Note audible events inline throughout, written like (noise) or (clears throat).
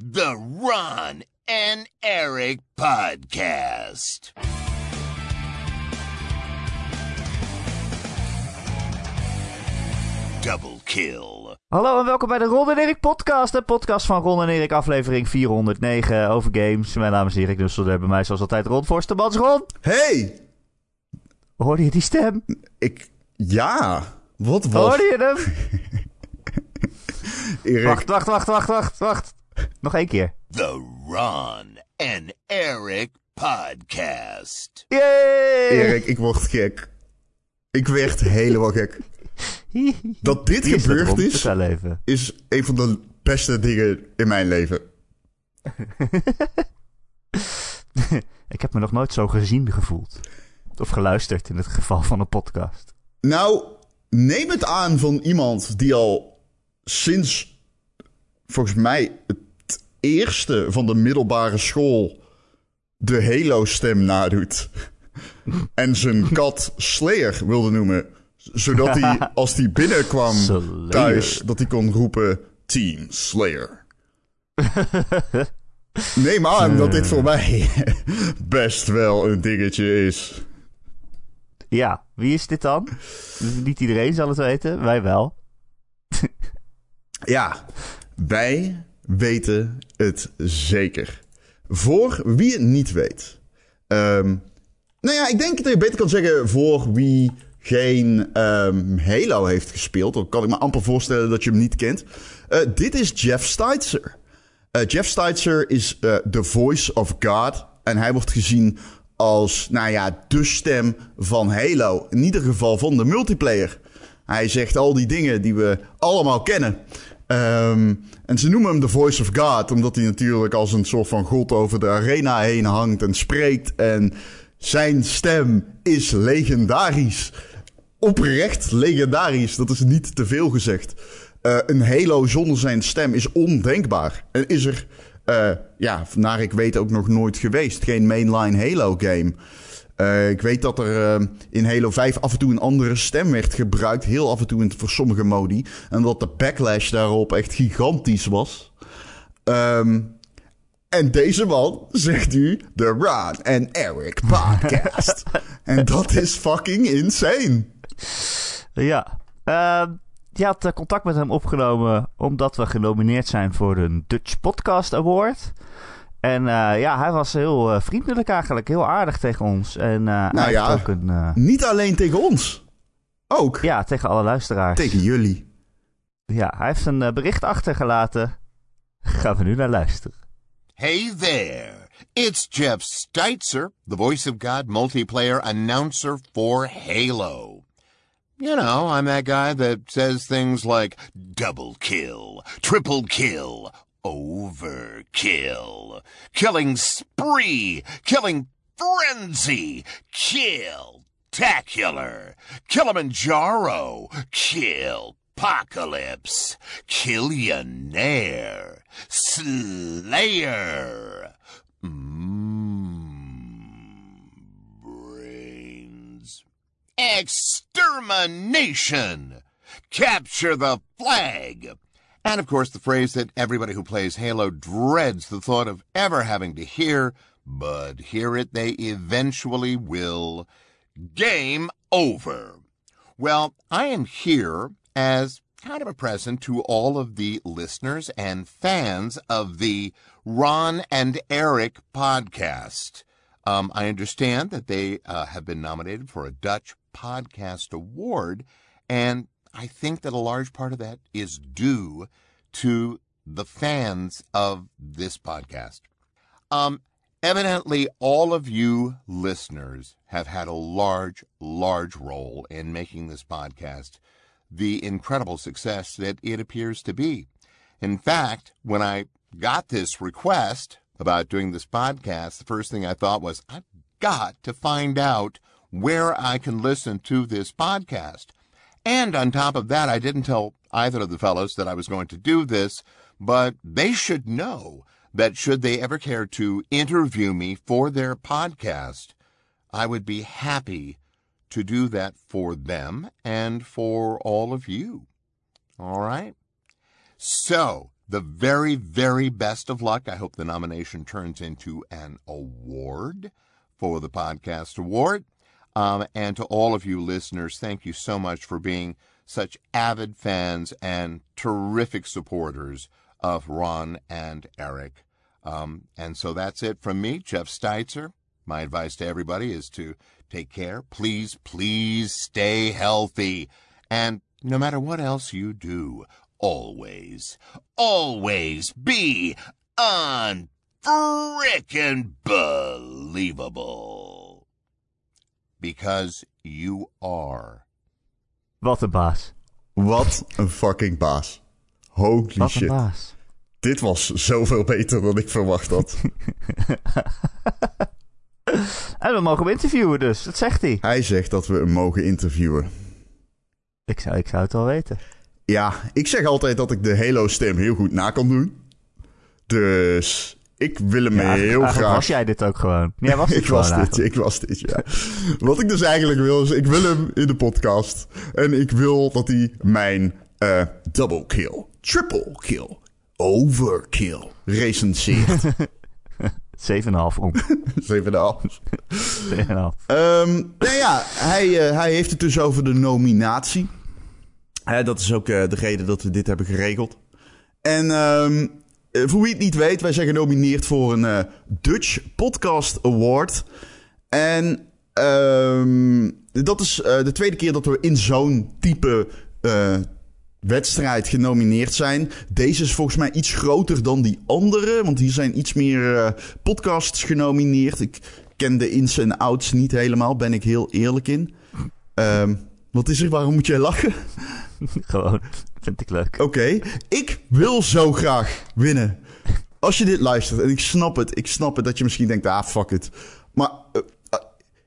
the Ron and Eric Podcast. Double kill. Hallo en welkom bij de Ron en Erik podcast. De podcast van Ron en Erik, aflevering 409 over games. Mijn naam is Erik Nusselder, bij mij zoals altijd Ron Forstemans. Ron, Hey! hoorde je die stem? Ik... Ja! Wat was... Hoorde je hem? (laughs) Erik, Wacht, wacht, wacht, wacht, wacht, wacht. (laughs) Nog één keer. The Ron and Eric Podcast. Yay! Erik, ik word gek. Ik werd helemaal gek. (laughs) Dat dit is gebeurd is, Vertel even. is een van de beste dingen in mijn leven. (laughs) Ik heb me nog nooit zo gezien gevoeld. Of geluisterd in het geval van een podcast. Nou, neem het aan van iemand die al sinds, volgens mij, het eerste van de middelbare school de Halo-stem nadoet. (laughs) En zijn kat Slayer wilde noemen. Zodat hij, (laughs) als hij binnenkwam Slayer. thuis, dat hij kon roepen Team Slayer. (laughs) Neem aan dat dit voor mij best wel een dingetje is. Ja, wie is dit dan? Niet iedereen zal het weten, wij wel. Ja, wij weten het zeker. Voor wie het niet weet. Ehm, nou ja, ik denk dat je beter kan zeggen voor wie geen ehm, Halo heeft gespeeld. Dan kan ik me amper voorstellen dat je hem niet kent. Eh, dit is Jeff Steitzer. Eh, Jeff Steitzer is eh, the voice of God. En hij wordt gezien als, nou ja, de stem van Halo. In ieder geval van de multiplayer. Hij zegt al die dingen die we allemaal kennen. Ehm, en ze noemen hem de Voice of God, omdat hij natuurlijk als een soort van god over de arena heen hangt en spreekt. En zijn stem is legendarisch. Oprecht legendarisch, dat is niet te veel gezegd. Eh, een Halo zonder zijn stem is ondenkbaar. En is er, eh, ja, naar ik weet ook nog nooit geweest. Geen mainline Halo game. Eh, ik weet dat er eh, in Halo 5 af en toe een andere stem werd gebruikt. Heel af en toe in, voor sommige modi. En dat de backlash daarop echt gigantisch was. Ehm, en deze man (laughs) zegt u de Ron en Eric (laughs) podcast. en dat is fucking insane. Ja. Ehm, je had eh, contact met hem opgenomen omdat we genomineerd zijn voor de Dutch Podcast Award. En eh, ja, hij was heel eh, vriendelijk eigenlijk, heel aardig tegen ons. En eh, hij ja. ook een... eh, Niet alleen tegen ons. Ook ja, tegen alle luisteraars. tegen jullie. Ja, hij heeft een bericht achtergelaten. Gaan we nu naar luisteren. Hey there. It's Jeff Steitzer, the voice of God multiplayer announcer for Halo. You know, I'm that guy that says things like double kill, triple kill, overkill, killing spree, killing frenzy, kill tacular, Kilimanjaro, kill apocalypse, killionaire, slayer. Brains. Extermination! Capture the flag! And of course, the phrase that everybody who plays Halo dreads the thought of ever having to hear, but hear it they eventually will. Game over. Well, I am here as kind of a present to all of the listeners and fans of the Ron and Eric podcast. Um, I understand that they uh, have been nominated for a Dutch Podcast Award, and I think that a large part of that is due to the fans of this podcast. Um, evidently, all of you listeners have had a large, large role in making this podcast the incredible success that it appears to be. In fact, when I got this request about doing this podcast, the first thing I thought was, I've got to find out where I can listen to this podcast. And on top of that, I didn't tell either of the fellows that I was going to do this, but they should know that should they ever care to interview me for their podcast, I would be happy to do that for them and for all of you. All right? So, the very, very best of luck. I hope the nomination turns into an award for the Podcast Award. Um, and to all of you listeners, thank you so much for being such avid fans and terrific supporters of Ron and Eric. Um, and so that's it from me, Jeff Steitzer. My advice to everybody is to take care. Please, please stay healthy. And no matter what else you do, always, always be unfrickin' believable. Because you are. Wat een baas. Wat een fucking baas. Holy Wat een shit. baas. Dit was zoveel beter dan ik verwacht had. (laughs) En we mogen hem interviewen dus. Dat zegt hij. Hij zegt dat we hem mogen interviewen. Ik zou, ik zou het wel weten. Ja, ik zeg altijd dat ik de Halo-stem heel goed na kan doen. Dus ik wil hem Ja, heel graag... was jij dit ook gewoon. Jij was (laughs) dit ik was dit, ik was dit, ja. Wat ik dus eigenlijk wil, is ik wil hem in de podcast. En ik wil dat hij mijn eh, double kill, triple kill, overkill recenseert. (laughs) (laughs) 7,5 om. 7,5. 7,5. Ehm nou ja, hij, eh, hij heeft het dus over de nominatie. Hè, dat is ook eh, de reden dat we dit hebben geregeld. En ehm, eh, voor wie het niet weet, wij zijn genomineerd voor een eh, Dutch Podcast Award. En ehm, dat is eh, de tweede keer dat we in zo'n type wedstrijd genomineerd zijn. Deze is volgens mij iets groter dan die andere, want hier zijn iets meer podcasts genomineerd. Ik ken de ins en outs niet helemaal, ben ik heel eerlijk in. Ehm, wat is er? Waarom moet jij lachen? (laughs) gewoon. Vind ik leuk. Oké, ik wil zo graag winnen. Als je dit luistert, en ik snap het, ik snap het dat je misschien denkt, ah, fuck it. Maar eh, eh,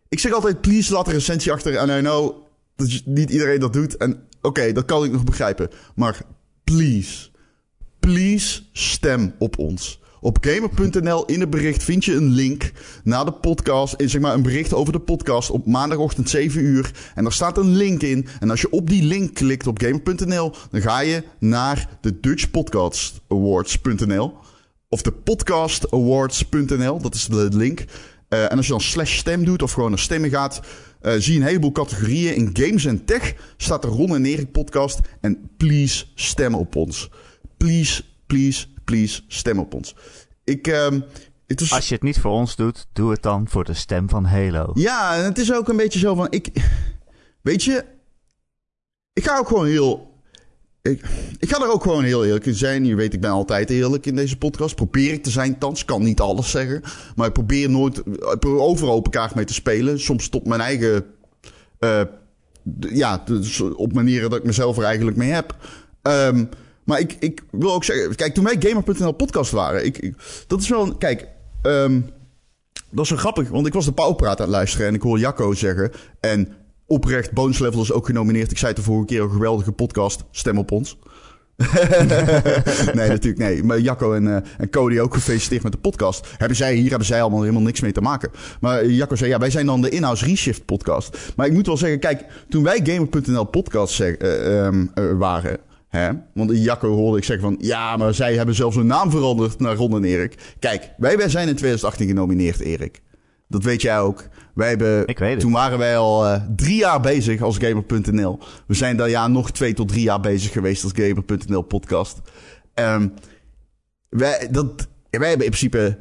ik zeg altijd, please laat een recensie achter. En I know dat niet iedereen dat doet. En oké, dat kan ik nog begrijpen. Maar please, please stem op ons. Op gamer.nl in het bericht vind je een link naar de podcast. Zeg maar een bericht over de podcast op maandagochtend 7 uur. En daar staat een link in. En als je op die link klikt op gamer.nl, dan ga je naar de Dutch Podcast Awards.nl. Of de podcastawards.nl, dat is de link. Eh, en als je dan slash stem doet of gewoon naar stemmen gaat, eh, zie je een heleboel categorieën. In games en tech staat de Ron en Erik podcast. En please stem op ons. Please, please, please stem op ons. Ik, ehm, het is... Als je het niet voor ons doet, doe het dan voor de stem van Halo. Ja, en het is ook een beetje zo van... Ik, weet je, ik ga ook gewoon heel... Ik, ik ga er ook gewoon heel eerlijk in zijn. Je weet, ik ben altijd eerlijk in deze podcast. Probeer ik te zijn, thans. Kan niet alles zeggen. Maar ik probeer nooit overal open kaart mee te spelen. Soms tot mijn eigen... eh, ja, dus op manieren dat ik mezelf er eigenlijk mee heb. Ehm, maar ik, ik wil ook zeggen... Kijk, toen wij Gamer.nl podcast waren... Ik, dat is wel... een- Kijk... ehm, dat is wel grappig, want ik was de Pauwpraat aan het luisteren en ik hoor Jacco zeggen. En oprecht, Bones Level is ook genomineerd. Ik zei het de vorige keer, een geweldige podcast. Stem op ons. (laughs) nee, natuurlijk nee. Maar Jacco en, eh, en Cody ook gefeliciteerd met de podcast. Hebben zij, hier hebben zij allemaal helemaal niks mee te maken. Maar Jacco zei, ja, wij zijn dan de in-house reshift podcast. Maar ik moet wel zeggen, kijk, toen wij Gamer.nl podcast eh, ehm, eh, waren... Hè? Want Jacco hoorde ik zeggen van... Ja, maar zij hebben zelfs hun naam veranderd naar Ron en Erik. Kijk, wij, wij zijn in 2018 genomineerd, Erik. Dat weet jij ook. Wij hebben, Ik weet het. Toen waren wij al eh, drie jaar bezig als Gamer.nl. We zijn daar ja nog twee tot drie jaar bezig geweest als Gamer.nl podcast. Ehm, wij, dat, wij hebben in principe...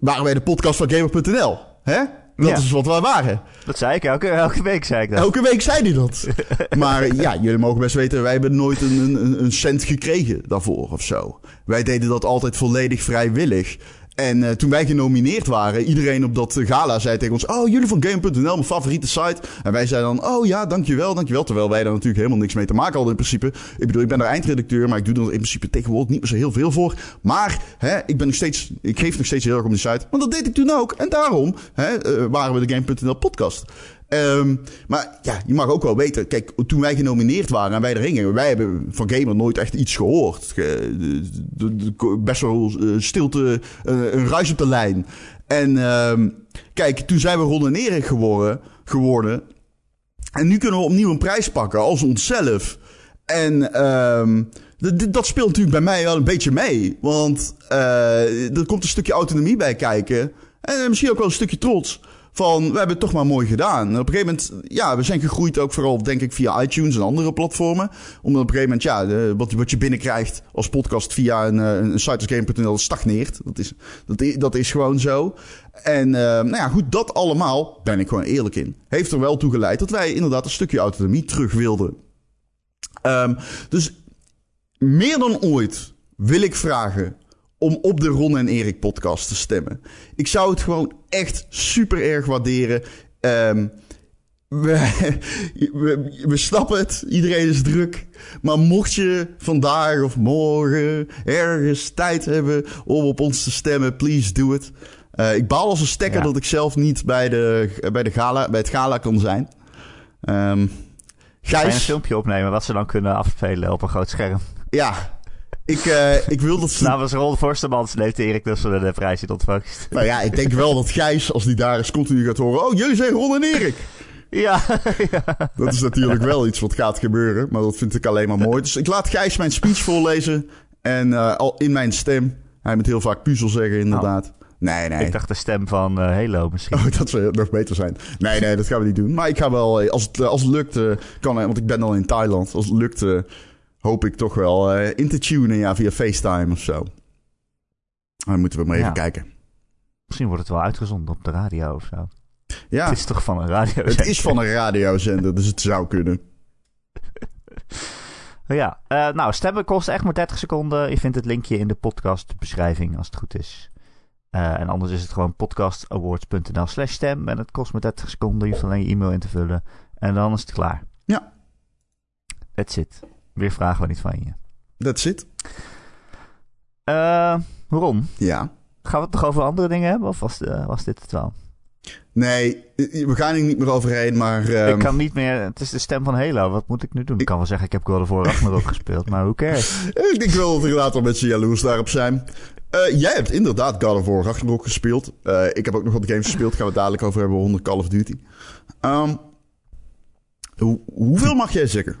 Waren wij de podcast van Gamer.nl. Hè? Dat Ja. is wat wij waren. Dat zei ik elke, elke week, zei ik dat. Elke week zei hij dat. (laughs) maar ja, jullie mogen best weten, wij hebben nooit een, een, een cent gekregen daarvoor of zo. Wij deden dat altijd volledig vrijwillig. En eh, toen wij genomineerd waren, iedereen op dat gala zei tegen ons... Oh, jullie van Game.nl, mijn favoriete site. En wij zeiden dan, oh ja, dankjewel, dankjewel. Terwijl wij daar natuurlijk helemaal niks mee te maken hadden in principe. Ik bedoel, ik ben daar eindredacteur, maar ik doe er in principe tegenwoordig niet meer zo heel veel voor. Maar hè, ik, ben nog steeds, ik geef nog steeds heel erg om die site. Want dat deed ik toen ook. En daarom hè, eh, waren we de Game.nl podcast. Ehm, maar ja, je mag ook wel weten. Kijk, toen wij genomineerd waren en wij erin gingen, wij hebben van Gamer nooit echt iets gehoord. Best wel eh, stilte, eh, een ruis op de lijn. En ehm, kijk, toen zijn we Ron en Erik geworden, geworden. En nu kunnen we opnieuw een prijs pakken als onszelf. En ehm, Dat, dat speelt natuurlijk bij mij wel een beetje mee. Want uh, er komt een stukje autonomie bij kijken. En misschien ook wel een stukje trots. Van, we hebben het toch maar mooi gedaan. Op een gegeven moment, ja, we zijn gegroeid ook vooral, denk ik, via iTunes en andere platformen. Omdat op een gegeven moment, ja, wat, wat je binnenkrijgt als podcast via een, eh, een site stagneert. Dat is, dat, dat is gewoon zo. En uh, nou ja, goed, dat allemaal, ben ik gewoon eerlijk in, heeft er wel toe geleid dat wij inderdaad een stukje autonomie terug wilden. Um, dus meer dan ooit wil ik vragen om op de Ron en Erik podcast te stemmen. Ik zou het gewoon echt super erg waarderen. Um, we, (laughs) we, we, snappen het, iedereen is druk. Maar mocht je vandaag of morgen ergens tijd hebben om op ons te stemmen, please do it. Uh, ik baal als een stekker dat ik zelf niet bij, de, bij, de gala, bij het gala kan zijn. Um, Gijs... een filmpje opnemen wat ze dan kunnen afspelen op een groot scherm. Ja, ik, uh, ik wil dat... Namens Ron Forstemans leeft Erik dus de prijs niet ontvangst. Nou ja, ik denk wel dat Gijs, als die daar is, continu gaat horen... Oh, jullie zijn Ron en Erik. Ja, (laughs) ja. Dat is natuurlijk wel iets wat gaat gebeuren, maar dat vind ik alleen maar mooi. Dus ik laat Gijs mijn speech voorlezen en uh, al in mijn stem. Hij moet heel vaak puzzel zeggen, inderdaad. Oh. Nee, nee. Ik dacht de stem van uh, Halo misschien. Oh, dat zou nog beter zijn. Nee, nee, dat gaan we niet doen. Maar ik ga wel, als het, als het lukt, kan, want ik ben al in Thailand. Als het lukt, hoop ik toch wel uh, in te tunen ja, via FaceTime of zo. Dan moeten we maar even kijken. Misschien wordt het wel uitgezonden op de radio of zo. Ja. Het is toch van een radiozender? Het is van een radiozender, dus het zou kunnen. (laughs) ja, uh, nou, stemmen kost echt maar 30 seconden. Je vindt het linkje in de podcastbeschrijving als het goed is. Uh, en anders is het gewoon podcastawards.nl slash stem. En het kost maar 30 seconden. Je hoeft alleen je e-mail in te vullen. En dan is het klaar. Ja. That's it. Weer vragen we niet van je. That's it. Uh, Ron? Ja? Gaan we het nog over andere dingen hebben? Of was, uh, was dit het wel? Nee, we gaan er niet meer overheen, maar... Um... Ik kan niet meer... Het is de stem van Halo. Wat moet ik nu doen? Ik, kan wel zeggen, ik heb God of War Ragnarok gespeeld, maar hoe cares? (laughs) ik denk wel dat er later mensen jaloers daarop zijn. Uh, jij hebt inderdaad God of War Ragnarok gespeeld. Uh, ik heb ook nog wat games gespeeld. Gaan we het dadelijk over hebben onder Call of Duty. Um, hoe, hoeveel mag jij zeggen?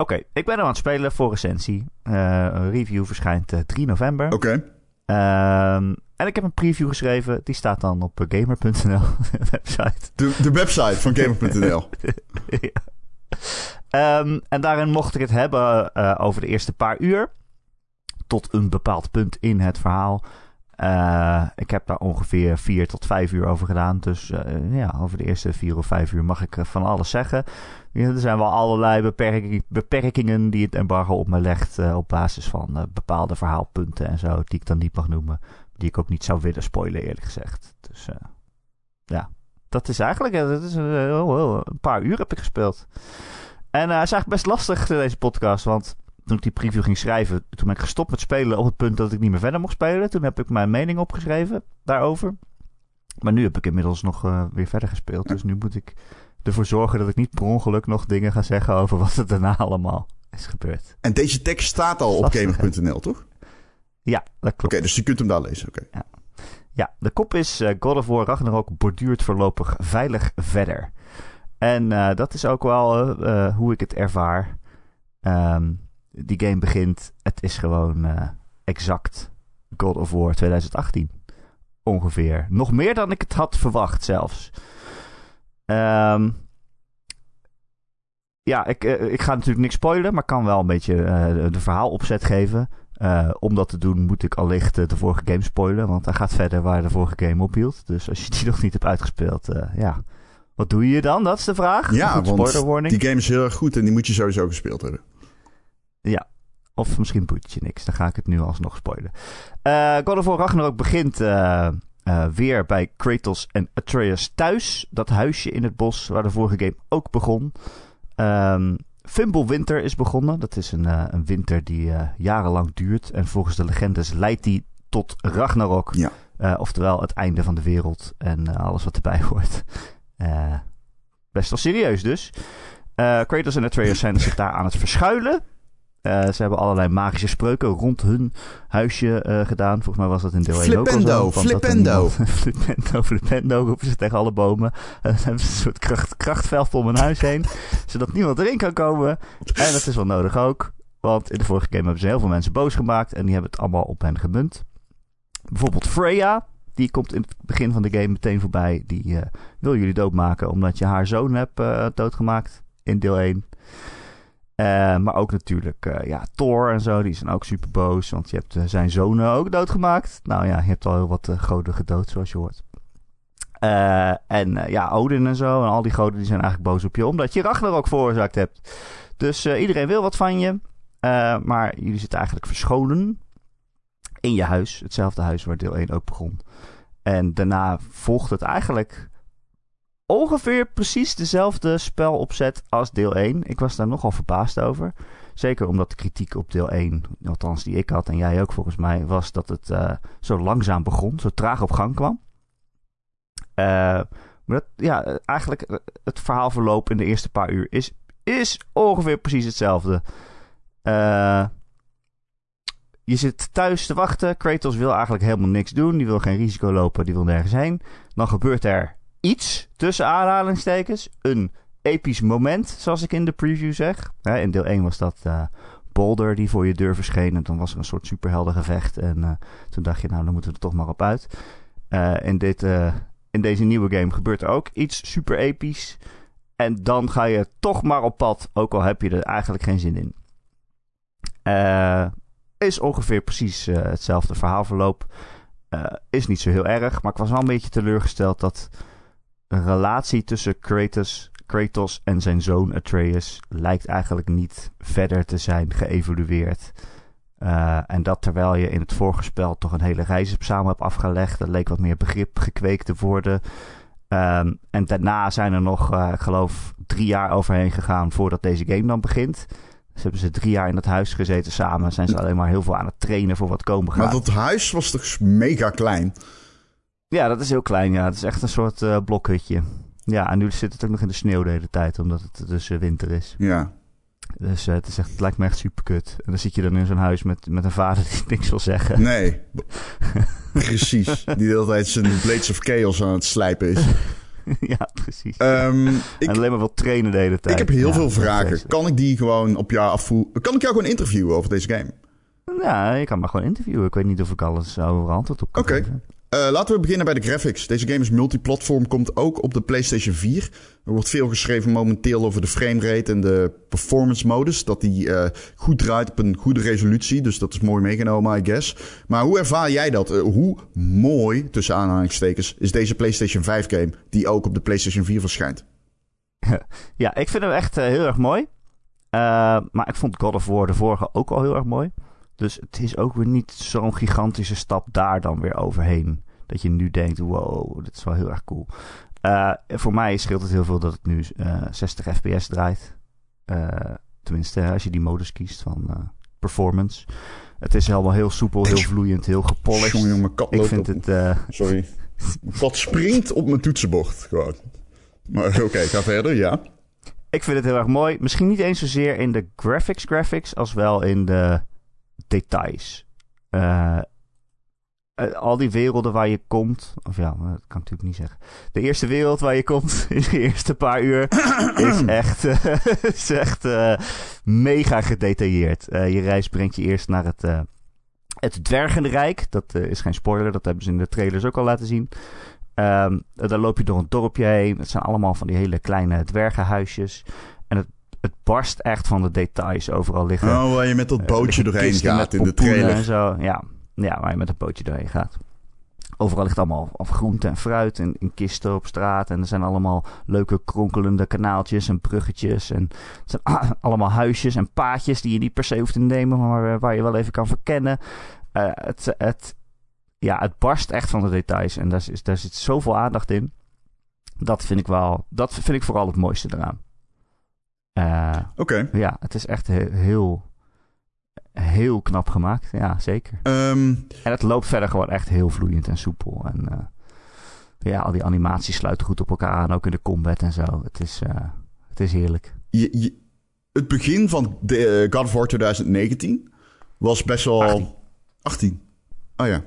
Oké, ik ben er aan het spelen voor recensie. Uh, een review verschijnt 3 november. Oké. Okay. Um, en ik heb een preview geschreven. Die staat dan op gamer.nl (laughs) website. De, de website van gamer.nl. (laughs) ja. um, en daarin mocht ik het hebben uh, over de eerste paar uur. Tot een bepaald punt in het verhaal. Uh, ik heb daar ongeveer vier tot vijf uur over gedaan. Dus uh, ja, over de eerste vier of vijf uur mag ik van alles zeggen. Er zijn wel allerlei beperking, beperkingen die het embargo op me legt. Op basis van bepaalde verhaalpunten en zo. Die ik dan niet mag noemen. Die ik ook niet zou willen spoilen, eerlijk gezegd. Dus ja, dat is eigenlijk. Dat is, oh, oh, een paar uur heb ik gespeeld. En het is eigenlijk best lastig deze podcast. Want toen ik die preview ging schrijven, toen ben ik gestopt met spelen op het punt dat ik niet meer verder mocht spelen. Toen heb ik mijn mening opgeschreven daarover. Maar nu heb ik inmiddels nog uh, weer verder gespeeld. Dus nu moet ik ervoor zorgen dat ik niet per ongeluk nog dingen ga zeggen over wat er daarna allemaal is gebeurd. En deze tekst staat al op gamer.nl, toch? Ja, dat klopt. Oké, dus je kunt hem daar lezen. Oké. Ja. ja. de kop is uh, God of War Ragnarok borduurt voorlopig veilig verder. En uh, dat is ook wel hoe ik het ervaar. Um, die game begint. Het is gewoon uh, exact God of War 2018. Ongeveer. Nog meer dan ik het had verwacht zelfs. Um, ja, ik, uh, ik ga natuurlijk niks spoilen, maar kan wel een beetje uh, de verhaalopzet geven. om dat te doen moet ik allicht de vorige game spoilen, want hij gaat verder waar de vorige game ophield. Dus als je die (laughs) nog niet hebt uitgespeeld, ja, wat doe je dan? Dat is de vraag. Ja, want die game is heel erg goed en die moet je sowieso gespeeld hebben. Ja, of misschien boeit je niks. Dan ga ik het nu alsnog spoilen. Uh, God of War Ragnarok begint uh, uh, weer bij Kratos en Atreus thuis. Dat huisje in het bos waar de vorige game ook begon. Um, Fimbulwinter is begonnen. Dat is een, een winter die jarenlang duurt. En volgens de legendes leidt die tot Ragnarok. Ja. oftewel het einde van de wereld en alles wat erbij (laughs) hoort. best wel serieus dus. Kratos en Atreus zijn zich daar aan het verschuilen. Uh, ze hebben allerlei magische spreuken rond hun huisje uh, gedaan. Volgens mij was dat in deel 1 ook al zo. Flippendo, flippendo. flippendo roepen ze tegen alle bomen. Uh, dan hebben ze een soort kracht, krachtveld om hun huis heen. (laughs) zodat niemand erin kan komen. En dat is wel nodig ook. Want in de vorige game hebben ze heel veel mensen boos gemaakt. En die hebben het allemaal op hen gemunt. Bijvoorbeeld Freya. Die komt in het begin van de game meteen voorbij. Die uh, wil jullie doodmaken omdat je haar zoon hebt doodgemaakt in deel 1. Uh, maar ook natuurlijk ja, Thor en zo. Die zijn ook super boos. Want je hebt zijn zonen ook doodgemaakt. Nou ja, je hebt al heel wat goden gedood zoals je hoort. en ja, Odin en zo. En al die goden die zijn eigenlijk boos op je. Omdat je Ragnarok veroorzaakt hebt. Dus iedereen wil wat van je. maar jullie zitten eigenlijk verscholen in je huis. Hetzelfde huis waar deel 1 ook begon. En daarna volgt het eigenlijk ongeveer precies dezelfde spelopzet als deel 1. Ik was daar nogal verbaasd over. Zeker omdat de kritiek op deel 1, althans die ik had en jij ook volgens mij, was dat het uh, zo langzaam begon, zo traag op gang kwam. Uh, maar ja, eigenlijk het verhaalverloop in de eerste paar uur is, is ongeveer precies hetzelfde. Je zit thuis te wachten. Kratos wil eigenlijk helemaal niks doen. Die wil geen risico lopen. Die wil nergens heen. Dan gebeurt er iets tussen aanhalingstekens. Een episch moment, zoals ik in de preview zeg. in deel 1 was dat uh, Boulder die voor je deur verscheen. En dan was er een soort superheldengevecht. En uh, toen dacht je, nou, dan moeten we er toch maar op uit. Uh, in, dit, in deze nieuwe game gebeurt er ook iets super episch. En dan ga je toch maar op pad. Ook al heb je er eigenlijk geen zin in. Is ongeveer precies hetzelfde verhaalverloop. Is niet zo heel erg, maar ik was wel een beetje teleurgesteld dat een relatie tussen Kratos, Kratos en zijn zoon Atreus lijkt eigenlijk niet verder te zijn geëvolueerd. Uh, en dat terwijl je in het vorige spel toch een hele reis samen hebt afgelegd. Er leek wat meer begrip gekweekt te worden. Um, en daarna zijn er nog, uh, ik geloof, drie jaar overheen gegaan voordat deze game dan begint. Ze hebben ze drie jaar in dat huis gezeten samen. Zijn ze alleen maar heel veel aan het trainen voor wat komen gaat. Maar dat huis was toch mega klein? Ja, dat is heel klein. Ja, het is echt een soort uh, blokhutje. Ja, en nu zit het ook nog in de sneeuw de hele tijd, omdat het dus winter is. Ja. Dus uh, het, is echt, het lijkt me echt super kut. En dan zit je dan in zo'n huis met, met een vader die (laughs) niks wil zeggen. Nee, (laughs) precies. Die de hele tijd zijn Blades of Chaos aan het slijpen is. ja, precies. Um, ik, en alleen maar wil trainen de hele tijd. Ik heb heel ja, veel vragen. Kan ik die gewoon op jou afvoeren? Kan ik jou gewoon interviewen over deze game? Ja, je kan maar gewoon interviewen. Ik weet niet of ik alles over antwoord op kan Oké. Okay. Uh, laten we beginnen bij de graphics. Deze game is multiplatform, komt ook op de PlayStation 4. Er wordt veel geschreven momenteel over de framerate en de performance modus. Dat die uh, goed draait op een goede resolutie. Dus dat is mooi meegenomen, I guess. Maar hoe ervaar jij dat? Uh, hoe mooi, tussen aanhalingstekens, is deze PlayStation 5 game die ook op de PlayStation 4 verschijnt? (laughs) Ja, ik vind hem echt heel erg mooi. maar ik vond God of War de vorige ook al heel erg mooi. Dus het is ook weer niet zo'n gigantische stap daar dan weer overheen. Dat je nu denkt, wow, dit is wel heel erg cool. Uh, voor mij scheelt het heel veel dat het nu uh, 60 fps draait. Uh, tenminste, als je die modus kiest van performance. Het is helemaal heel soepel, heel vloeiend, heel gepolished. Kat Ik vind op... het... Sorry. Mijn kat springt op mijn toetsenbord gewoon. Maar oké, okay, ga verder, ja. Ik vind het heel erg mooi. Misschien niet eens zozeer in de graphics graphics... als wel in de details. Uh, al die werelden waar je komt. Of ja, dat kan ik natuurlijk niet zeggen. De eerste wereld waar je komt (laughs) in de eerste paar uur. (clears throat) is echt, uh, (laughs) is echt uh, mega gedetailleerd. je reis brengt je eerst naar het, het Dwergenrijk. Dat is geen spoiler, dat hebben ze in de trailers ook al laten zien. Um, daar loop je door een dorpje heen. Het zijn allemaal van die hele kleine dwergenhuisjes. En het het barst echt van de details. Overal liggen. Oh, waar je met dat bootje uh, doorheen gaat in de trailer. En zo. Ja. ja, waar je met dat bootje doorheen gaat. Overal ligt allemaal groente en fruit in, in, kisten op straat. En er zijn allemaal leuke kronkelende kanaaltjes en bruggetjes. En het zijn (clears throat) allemaal huisjes en paadjes die je niet per se hoeft te nemen, maar waar je wel even kan verkennen. Uh, het, het, ja, het barst echt van de details. En daar, daar zit zoveel aandacht in. Dat vind ik wel, dat vind ik vooral het mooiste eraan. Uh, Oké. Ja, het is echt heel, heel knap gemaakt. Ja, zeker. Um, en het loopt verder gewoon echt heel vloeiend en soepel. En uh, ja, al die animaties sluiten goed op elkaar aan, ook in de combat en zo. Het is, uh, het is heerlijk. Je, je, het begin van de, God of War 2019 was best wel... 18. 18. Oh ja.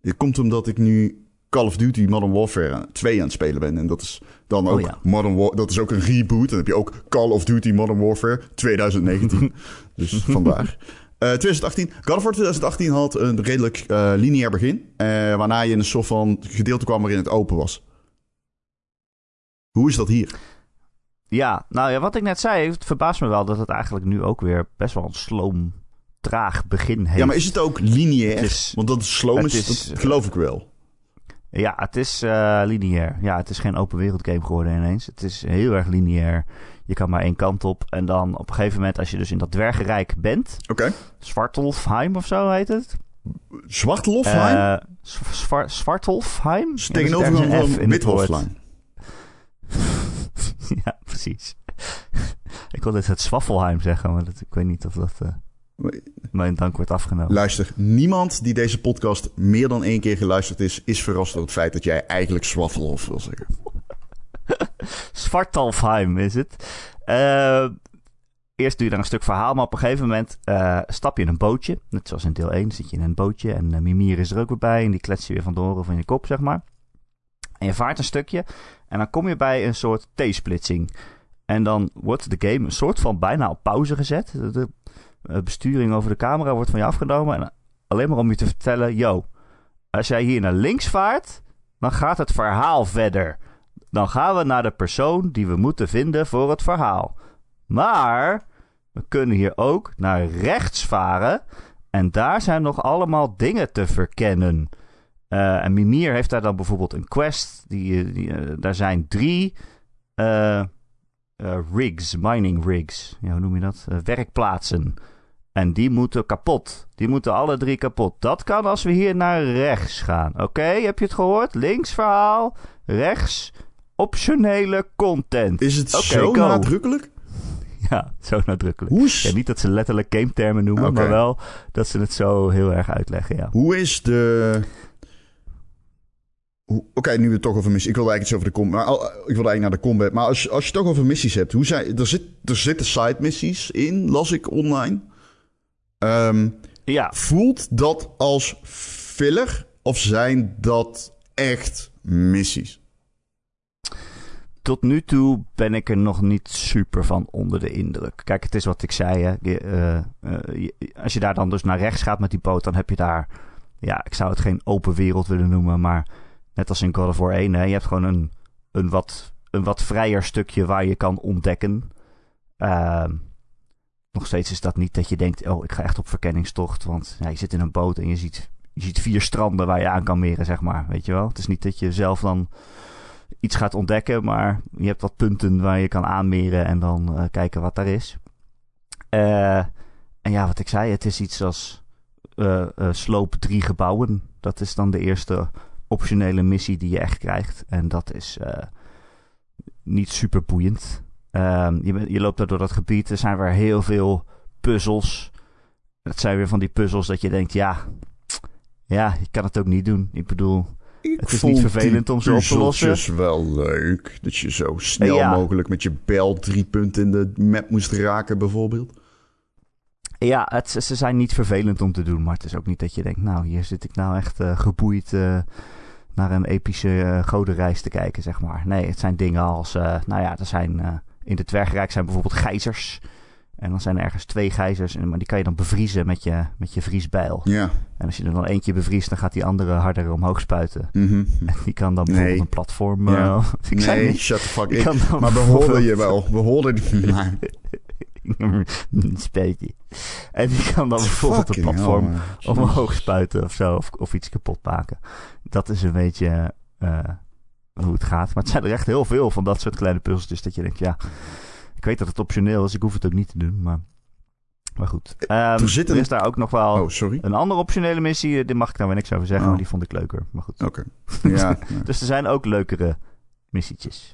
Dit komt omdat ik nu Call of Duty Modern Warfare 2 aan het spelen ben. En dat is dan ook Oh ja. Modern War, dat is ook een reboot. Dan heb je ook Call of Duty Modern Warfare 2019. (laughs) dus vandaar. Eh 2018. God of War 2018 had een redelijk eh, lineair begin. eh, waarna je in een soort van gedeelte kwam waarin het open was. Hoe is dat hier? Ja, nou ja, wat ik net zei, het verbaast me wel dat het eigenlijk nu ook weer best wel een sloom, traag begin heeft. Ja, maar is het ook lineair? Het is- Want dat is sloom, is, is- dat geloof ik wel. Ja, het is eh, lineair. Ja, het is geen open wereld game geworden ineens. Het is heel erg lineair. Je kan maar één kant op. En dan op een gegeven moment, als je dus in dat dwergenrijk bent... Oké. Zwartolfheim of zo heet het. Zwar- Zwartolfheim? Ja, zit tegenover ergens een F van in het woord. Withoflijn. (laughs) ja, precies. (laughs) ik wilde het Zwaffelheim zeggen, maar dat, ik weet niet of dat eh, mijn dank wordt afgenomen. Luister, niemand die deze podcast meer dan één keer geluisterd is, is verrast door het feit dat jij eigenlijk Zwaffelhof wil zeggen. (laughs) Zwartalfheim is het. Eh, eerst doe je daar een stuk verhaal, maar op een gegeven moment eh, stap je in een bootje. Net zoals in deel 1 zit je in een bootje en eh, Mimir is er ook weer bij. En die klets je weer van de van je kop, zeg maar. En je vaart een stukje en dan kom je bij een soort T-splitsing. En dan wordt de game een soort van bijna op pauze gezet. Besturing over de camera wordt van je afgenomen. En alleen maar om je te vertellen, yo, als jij hier naar links vaart, dan gaat het verhaal verder. Dan gaan we naar de persoon die we moeten vinden voor het verhaal. Maar we kunnen hier ook naar rechts varen. En daar zijn nog allemaal dingen te verkennen. Eh, en Mimir heeft daar dan bijvoorbeeld een quest. Die, eh, daar zijn drie eh, eh, rigs, mining rigs. Ja, hoe noem je dat? Eh, werkplaatsen. En die moeten kapot. Die moeten alle drie kapot. Dat kan als we hier naar rechts gaan. Oké, heb je het gehoord? Links verhaal, rechts optionele content. Is het zo go. nadrukkelijk? (laughs) Ja, zo nadrukkelijk. Hoe is, Ja, niet dat ze letterlijk game termen noemen, maar wel dat ze het zo heel erg uitleggen, ja. hoe is de... Oké, nu we het toch over missies... Ik wilde eigenlijk iets over de combat... Maar, ik wilde eigenlijk naar de combat. Maar als, als je het toch over missies hebt... Hoe zijn, er, zit, er zitten side missies in, las ik online. Ehm, Ja, voelt dat als filler? Of zijn dat echt missies? tot nu toe ben ik er nog niet super van onder de indruk. Kijk, het is wat ik zei. Hè. Je, eh, eh, je- als je daar dan dus naar rechts gaat met die boot, dan heb je daar... Ja, ik zou het geen open wereld willen noemen, maar net als in God of War 1, hè, je hebt gewoon een, een, wat, een wat vrijer stukje waar je kan ontdekken. Ehm, nog steeds is dat niet dat je denkt, oh, ik ga echt op verkenningstocht. Want ja, je zit in een boot en je ziet, je ziet vier stranden waar je aan kan meren, zeg maar. Weet je wel? Het is niet dat je zelf dan iets gaat ontdekken, maar je hebt wat punten waar je kan aanmeren en dan eh, kijken wat daar is. Eh, en ja, wat ik zei, het is iets als eh, sloop drie gebouwen. Dat is dan de eerste optionele missie die je echt krijgt. En dat is eh, niet super boeiend. Ehm, je, je loopt daar door dat gebied. Er zijn weer heel veel puzzels. Het zijn weer van die puzzels dat je denkt, ja, ja, je kan het ook niet doen. Ik bedoel, Ik Het is niet vervelend om ze op te lossen. puzzeltjes wel leuk. Dat je zo snel Ja. mogelijk met je bel drie punten in de map moest raken, bijvoorbeeld. Ja, het, ze zijn niet vervelend om te doen, maar het is ook niet dat je denkt, nou, hier zit ik nou echt eh, geboeid eh, naar een epische eh godenreis te kijken, zeg maar. Nee, het zijn dingen als, eh, nou ja, er zijn eh, in de Dwergenrijk zijn bijvoorbeeld gijzers. En dan zijn er ergens twee gijzers, en, maar die kan je dan bevriezen met je, met je vriesbijl. Ja. En als je er dan eentje bevriest, dan gaat die andere harder omhoog spuiten. Mhm. (laughs) En die kan dan bijvoorbeeld Nee. een platform... Ja. (laughs) ik zei Nee, niet. shut the fuck dan Maar we hoorden bijvoorbeeld- je wel. We hoorden die... (laughs) Maar, (laughs) Spijtje. En die kan dan bijvoorbeeld een platform hell, omhoog spuiten of zo. Of, of iets kapot maken. Dat is een beetje eh, hoe het gaat. Maar het zijn er echt heel veel van dat soort kleine puzzeltjes. Dat je denkt, ja, ik weet dat het optioneel is. Ik hoef het ook niet te doen. Maar, maar goed. Ehm, er zit een- is daar ook nog wel Oh, sorry. een andere optionele missie. Daar mag ik nou weer niks over zeggen. Oh. Maar die vond ik leuker. Maar goed. Oké. Ja. (laughs) Dus er zijn ook leukere missietjes.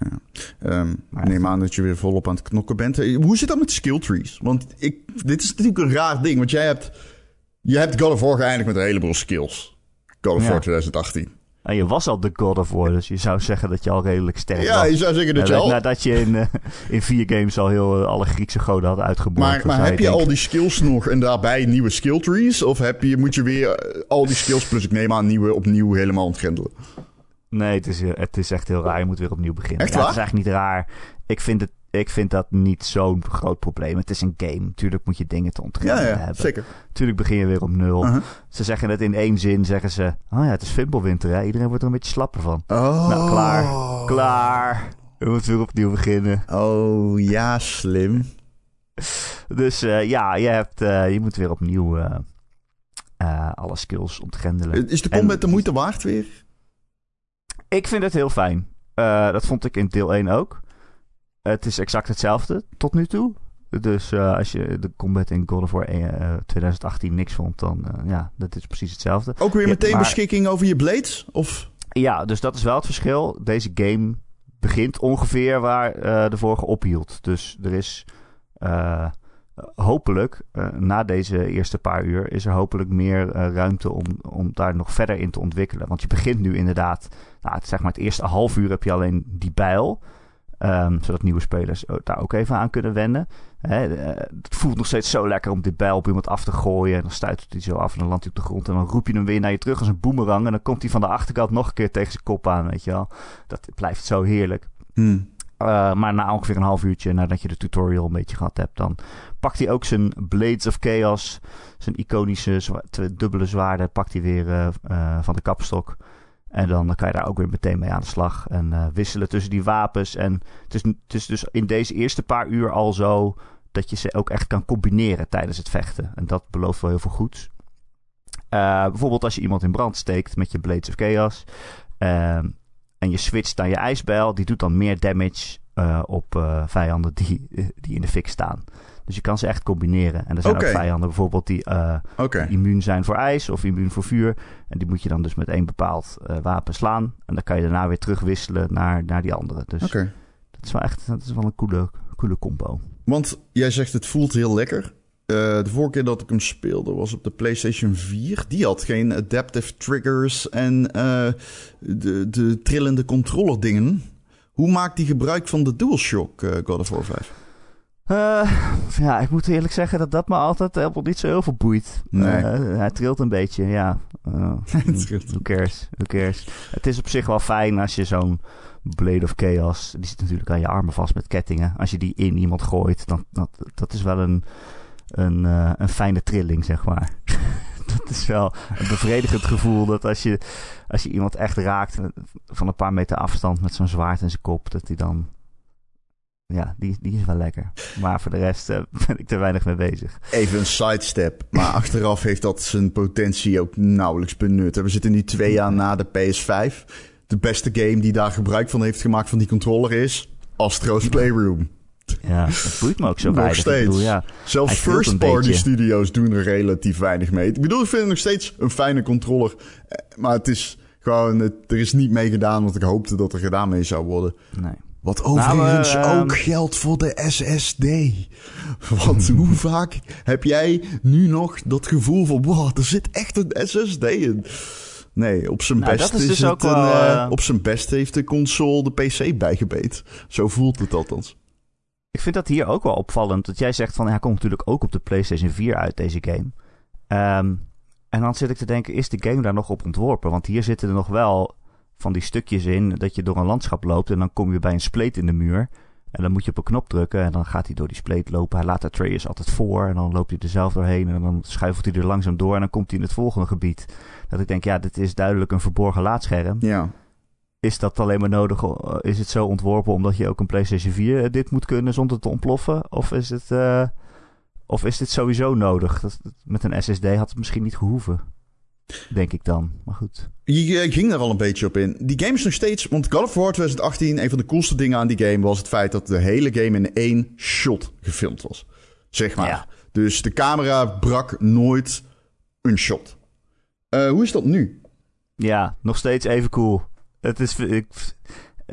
Ehm, neem aan dat je weer volop aan het knokken bent. Eh, Hoe zit dat met skill trees? Want ik, dit is natuurlijk een raar ding. Want jij hebt, je hebt God of War geëindigd met een heleboel skills. God of Ja. War 2018. En je was al de God of War. Dus je zou zeggen dat je al redelijk sterk Ja, was. je zou zeggen dat je Nadat- al... Nadat je in, eh, in vier games al heel eh, alle Griekse goden had uitgeboord. Maar, maar heb je denken, al die skills nog en daarbij nieuwe skill trees? Of heb je, moet je weer eh, al die skills plus ik neem aan nieuwe opnieuw helemaal ontgrendelen? Nee, het is, het is echt heel raar. Je moet weer opnieuw beginnen. Echt Ja, het is eigenlijk niet raar. Ik vind, het, ik vind dat niet zo'n groot probleem. Het is een game. Tuurlijk moet je dingen te Ja, ontgrendelen ja, hebben. zeker. Tuurlijk begin je weer op nul. Uh-huh. Ze zeggen het in één zin. Zeggen ze, oh ja, het is Fimbulwinter. Hè? Iedereen wordt er een beetje slapper van. Oh. Nou, klaar. Klaar. We moeten weer opnieuw beginnen. Oh, ja, slim. Dus eh, ja, je, hebt, eh, je moet weer opnieuw eh, eh, alle skills ontgrendelen. Is de En- combat de moeite waard weer? Ik vind het heel fijn. Eh, dat vond ik in deel 1 ook. Het is exact hetzelfde tot nu toe. Dus eh, als je de combat in God of War eh, 2018 niks vond, dan eh, ja, dat is precies hetzelfde. Ook weer Ja, meteen maar- beschikking over je blades? Of... Ja, dus dat is wel het verschil. Deze game begint ongeveer waar eh, de vorige ophield. Dus er is eh, hopelijk, eh, na deze eerste paar uur, is er hopelijk meer eh, ruimte om, om daar nog verder in te ontwikkelen. Want je begint nu inderdaad, nou, het, zeg maar het eerste half uur heb je alleen die bijl. ehm, zodat nieuwe spelers ook- daar ook even aan kunnen wennen. Hè, eh, het voelt nog steeds zo lekker om dit bijl op iemand af te gooien. En dan stuit hij zo af en dan landt hij op de grond. En dan roep je hem weer naar je terug als een boemerang. En dan komt hij van de achterkant nog een keer tegen zijn kop aan, weet je wel. Dat blijft zo heerlijk. Hm. Uh, maar na ongeveer een half uurtje, nadat je de tutorial een beetje gehad hebt, dan pakt hij ook zijn Blades of Chaos, zijn iconische zwa- dubbele zwaarden, pakt hij weer uh, uh, van de kapstok. En dan kan je daar ook weer meteen mee aan de slag en uh, wisselen tussen die wapens. En het is, het is dus in deze eerste paar uur al zo dat je ze ook echt kan combineren tijdens het vechten. En dat belooft wel heel veel goeds. Bijvoorbeeld als je iemand in brand steekt met je Blades of Chaos. Uh, en je switcht naar je ijsbijl. Die doet dan meer damage op vijanden die, die in de fik staan. Dus je kan ze echt combineren. En er zijn ook vijanden bijvoorbeeld die, uh, Oké. immuun zijn voor ijs of immuun voor vuur. En die moet je dan dus met één bepaald uh, wapen slaan. En dan kan je daarna weer terugwisselen naar, naar die andere. Dus Oké. dat is wel echt dat is wel een coole, coole combo. Want jij zegt het voelt heel lekker. Uh, de vorige keer dat ik hem speelde was op de PlayStation 4. Die had geen adaptive triggers en de, de trillende controller dingen. Hoe maakt die gebruik van de DualShock God of War 5? Uh, ja, ik moet eerlijk zeggen dat dat me altijd helemaal niet zo heel veel boeit. Nee. Uh, hij trilt een beetje, ja. (laughs) Uh, who cares, who cares. Het is op zich wel fijn als je zo'n Blade of Chaos... Die zit natuurlijk aan je armen vast met kettingen. Als je die in iemand gooit, dan dat, dat is wel een, een, een fijne trilling, zeg maar. (laughs) dat is wel een bevredigend gevoel dat als je, als je iemand echt raakt van een paar meter afstand met zo'n zwaard in zijn kop, dat hij dan ja, die, die is wel lekker. Maar voor de rest uh, (laughs) ben ik er weinig mee bezig. Even een sidestep. Maar (laughs) achteraf heeft dat zijn potentie ook nauwelijks benut. We zitten nu twee jaar na de PS5. De beste game die daar gebruik van heeft gemaakt van die controller is Astro's Playroom. Ja, dat boeit me ook zo nog weinig. steeds. Ik bedoel, ja, Zelfs first party beetje. studios doen er relatief weinig mee. Ik bedoel, ik vind het nog steeds een fijne controller. Eh, Maar het is gewoon, het, er is niet mee gedaan wat ik hoopte dat er gedaan mee zou worden. Nee. Wat overigens Nou, uh, ook geldt voor de SSD. Want (laughs) hoe vaak heb jij nu nog dat gevoel van... wow, er zit echt een SSD in. Nee, op zijn Nou, best is dus het een, wel, eh, uh, op zijn best heeft de console de PC bijgebeet. Zo voelt het althans. Ik vind dat hier ook wel opvallend. Dat jij zegt van, hij komt natuurlijk ook op de PlayStation 4 uit, deze game. Um, en dan zit ik te denken, is de game daar nog op ontworpen? Want hier zitten er nog wel van die stukjes in dat je door een landschap loopt en dan kom je bij een spleet in de muur. En dan moet je op een knop drukken en dan gaat hij door die spleet lopen. Hij laat Atreus altijd voor en dan loopt hij er zelf doorheen en dan schuifelt hij er langzaam door en dan komt hij in het volgende gebied. Dat ik denk, ja, dit is duidelijk een verborgen laadscherm. Ja. Is dat alleen maar nodig? Is het zo ontworpen omdat je ook een PlayStation 4 dit moet kunnen zonder te ontploffen? Of is het, uh, of is dit sowieso nodig? Dat, met een SSD had het misschien niet gehoeven. Denk ik dan. Maar goed. Je ging er al een beetje op in. Die game is nog steeds... Want God of War 2018, een van de coolste dingen aan die game... was het feit dat de hele game in één shot gefilmd was. Zeg maar. Ja. Dus de camera brak nooit een shot. Uh, hoe is dat nu? Ja, nog steeds even cool. Het is... Ik,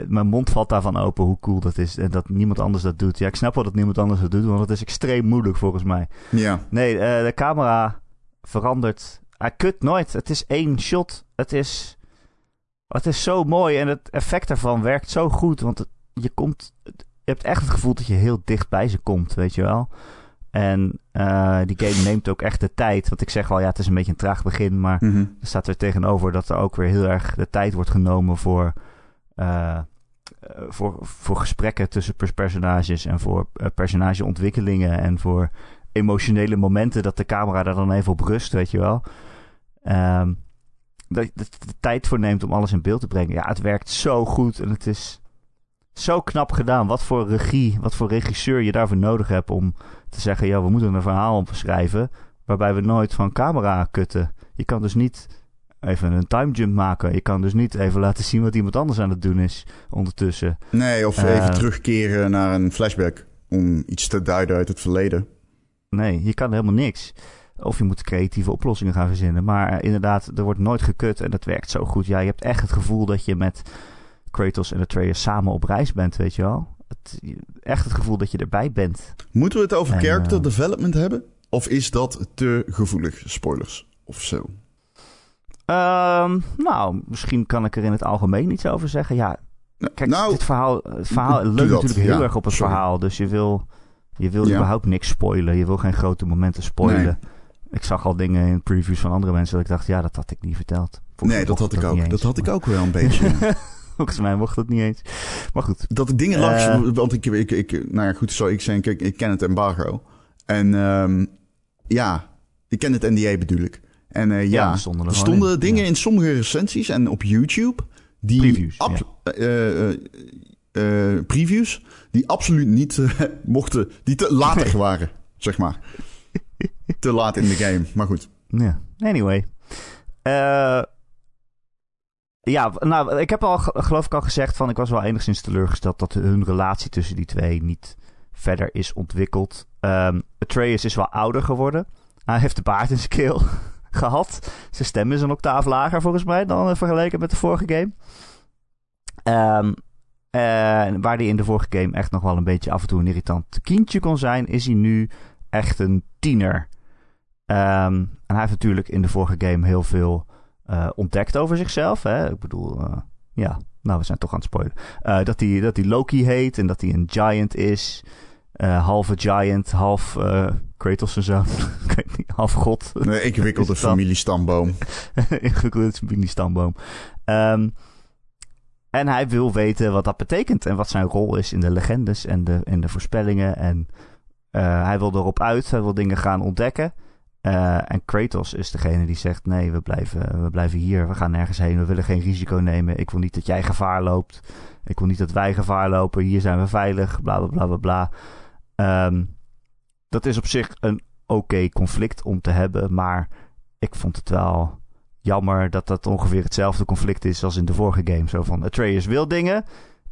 mijn mond valt daarvan open hoe cool dat is. En dat niemand anders dat doet. Ja, ik snap wel dat niemand anders dat doet. Want het is extreem moeilijk volgens mij. Ja. Nee, uh, de camera verandert hij kut nooit. Het is één shot. Het is, het is zo mooi en het effect daarvan werkt zo goed. Want het, je komt, je hebt echt het gevoel dat je heel dicht bij ze komt, weet je wel. En uh, die game (laughs) neemt ook echt de tijd. Want ik zeg al, ja, het is een beetje een traag begin. Maar Mhm. er staat er tegenover dat er ook weer heel erg de tijd wordt genomen voor, uh, voor, voor gesprekken tussen pers personages. En voor uh, personageontwikkelingen. En voor emotionele momenten dat de camera daar dan even op rust, weet je wel. Um, dat je de, tijd voor neemt om alles in beeld te brengen. Ja, het werkt zo goed en het is zo knap gedaan. Wat voor regie, wat voor regisseur je daarvoor nodig hebt om te zeggen: ja, we moeten een verhaal opschrijven. Waarbij we nooit van camera kutten. Je kan dus niet even een time jump maken. Je kan dus niet even laten zien wat iemand anders aan het doen is ondertussen. Nee, of even uh, terugkeren naar een flashback om iets te duiden uit het verleden. Nee, je kan helemaal niks. Of je moet creatieve oplossingen gaan verzinnen. Maar uh, inderdaad, er wordt nooit gekut en dat werkt zo goed. Ja, je hebt echt het gevoel dat je met Kratos en Atreus samen op reis bent, weet je wel. Het, echt het gevoel dat je erbij bent. Moeten we het over en, character uh, development hebben? Of is dat te gevoelig? Spoilers of zo? Um, nou, misschien kan ik er in het algemeen iets over zeggen. Ja, kijk, nou, dit verhaal, het verhaal leunt natuurlijk heel ja, erg op het sorry. verhaal. Dus je wil, je wil ja. überhaupt niks spoilen. Je wil geen grote momenten spoilen. Nee. Ik zag al dingen in previews van andere mensen dat ik dacht, ja, dat had ik niet verteld. Volgens nee, dat had ik ook. Dat had ik ook wel een beetje. (laughs) Volgens mij mocht dat niet eens. Maar goed. Dat ik dingen langs... Uh, want ik, ik, ik... Nou ja, goed, zo ik zeggen. Ik, ik ken het embargo. En um, ja, ik ken het NDA bedoel ik. En uh, ja, ja er stonden, er stonden dingen in sommige recensies en op YouTube... Die previews, ja. uh, previews die absoluut niet (laughs) mochten... Die te later waren, zeg maar. Te laat in de game, maar goed. Anyway. Uh, ja, nou, ik heb al, geloof ik al gezegd van... ik was wel enigszins teleurgesteld dat hun relatie tussen die twee niet verder is ontwikkeld. Um, Atreus is wel ouder geworden. Hij heeft de baard in zijn keel gehad. Zijn stem is een octaaf lager volgens mij dan vergeleken met de vorige game. Uh, waar hij in de vorige game echt nog wel een beetje af en toe een irritant kindje kon zijn... is hij nu echt een tiener. Um, en hij heeft natuurlijk in de vorige game heel veel uh, ontdekt over zichzelf. Hè? Ik bedoel, uh, ja, nou, we zijn toch aan het spoilen. Uh, dat, hij, dat Loki heet en dat hij een giant is. halve giant, half Kratos en zo. (laughs) ik weet niet, half god. Een (laughs) (laughs) ingewikkelde familiestamboom. ingewikkelde familiestamboom. Um, en hij wil weten wat dat betekent en wat zijn rol is in de legendes en de, en de voorspellingen. En hij wil erop uit, hij wil dingen gaan ontdekken. Uh, en Kratos is degene die zegt: nee, we blijven, we blijven hier. We gaan nergens heen. We willen geen risico nemen. Ik wil niet dat jij gevaar loopt. Ik wil niet dat wij gevaar lopen. Hier zijn we veilig. Bla bla bla bla bla. Um, dat is op zich een oké conflict om te hebben. Maar ik vond het wel jammer dat dat ongeveer hetzelfde conflict is als in de vorige game. Zo van Atreus wil dingen.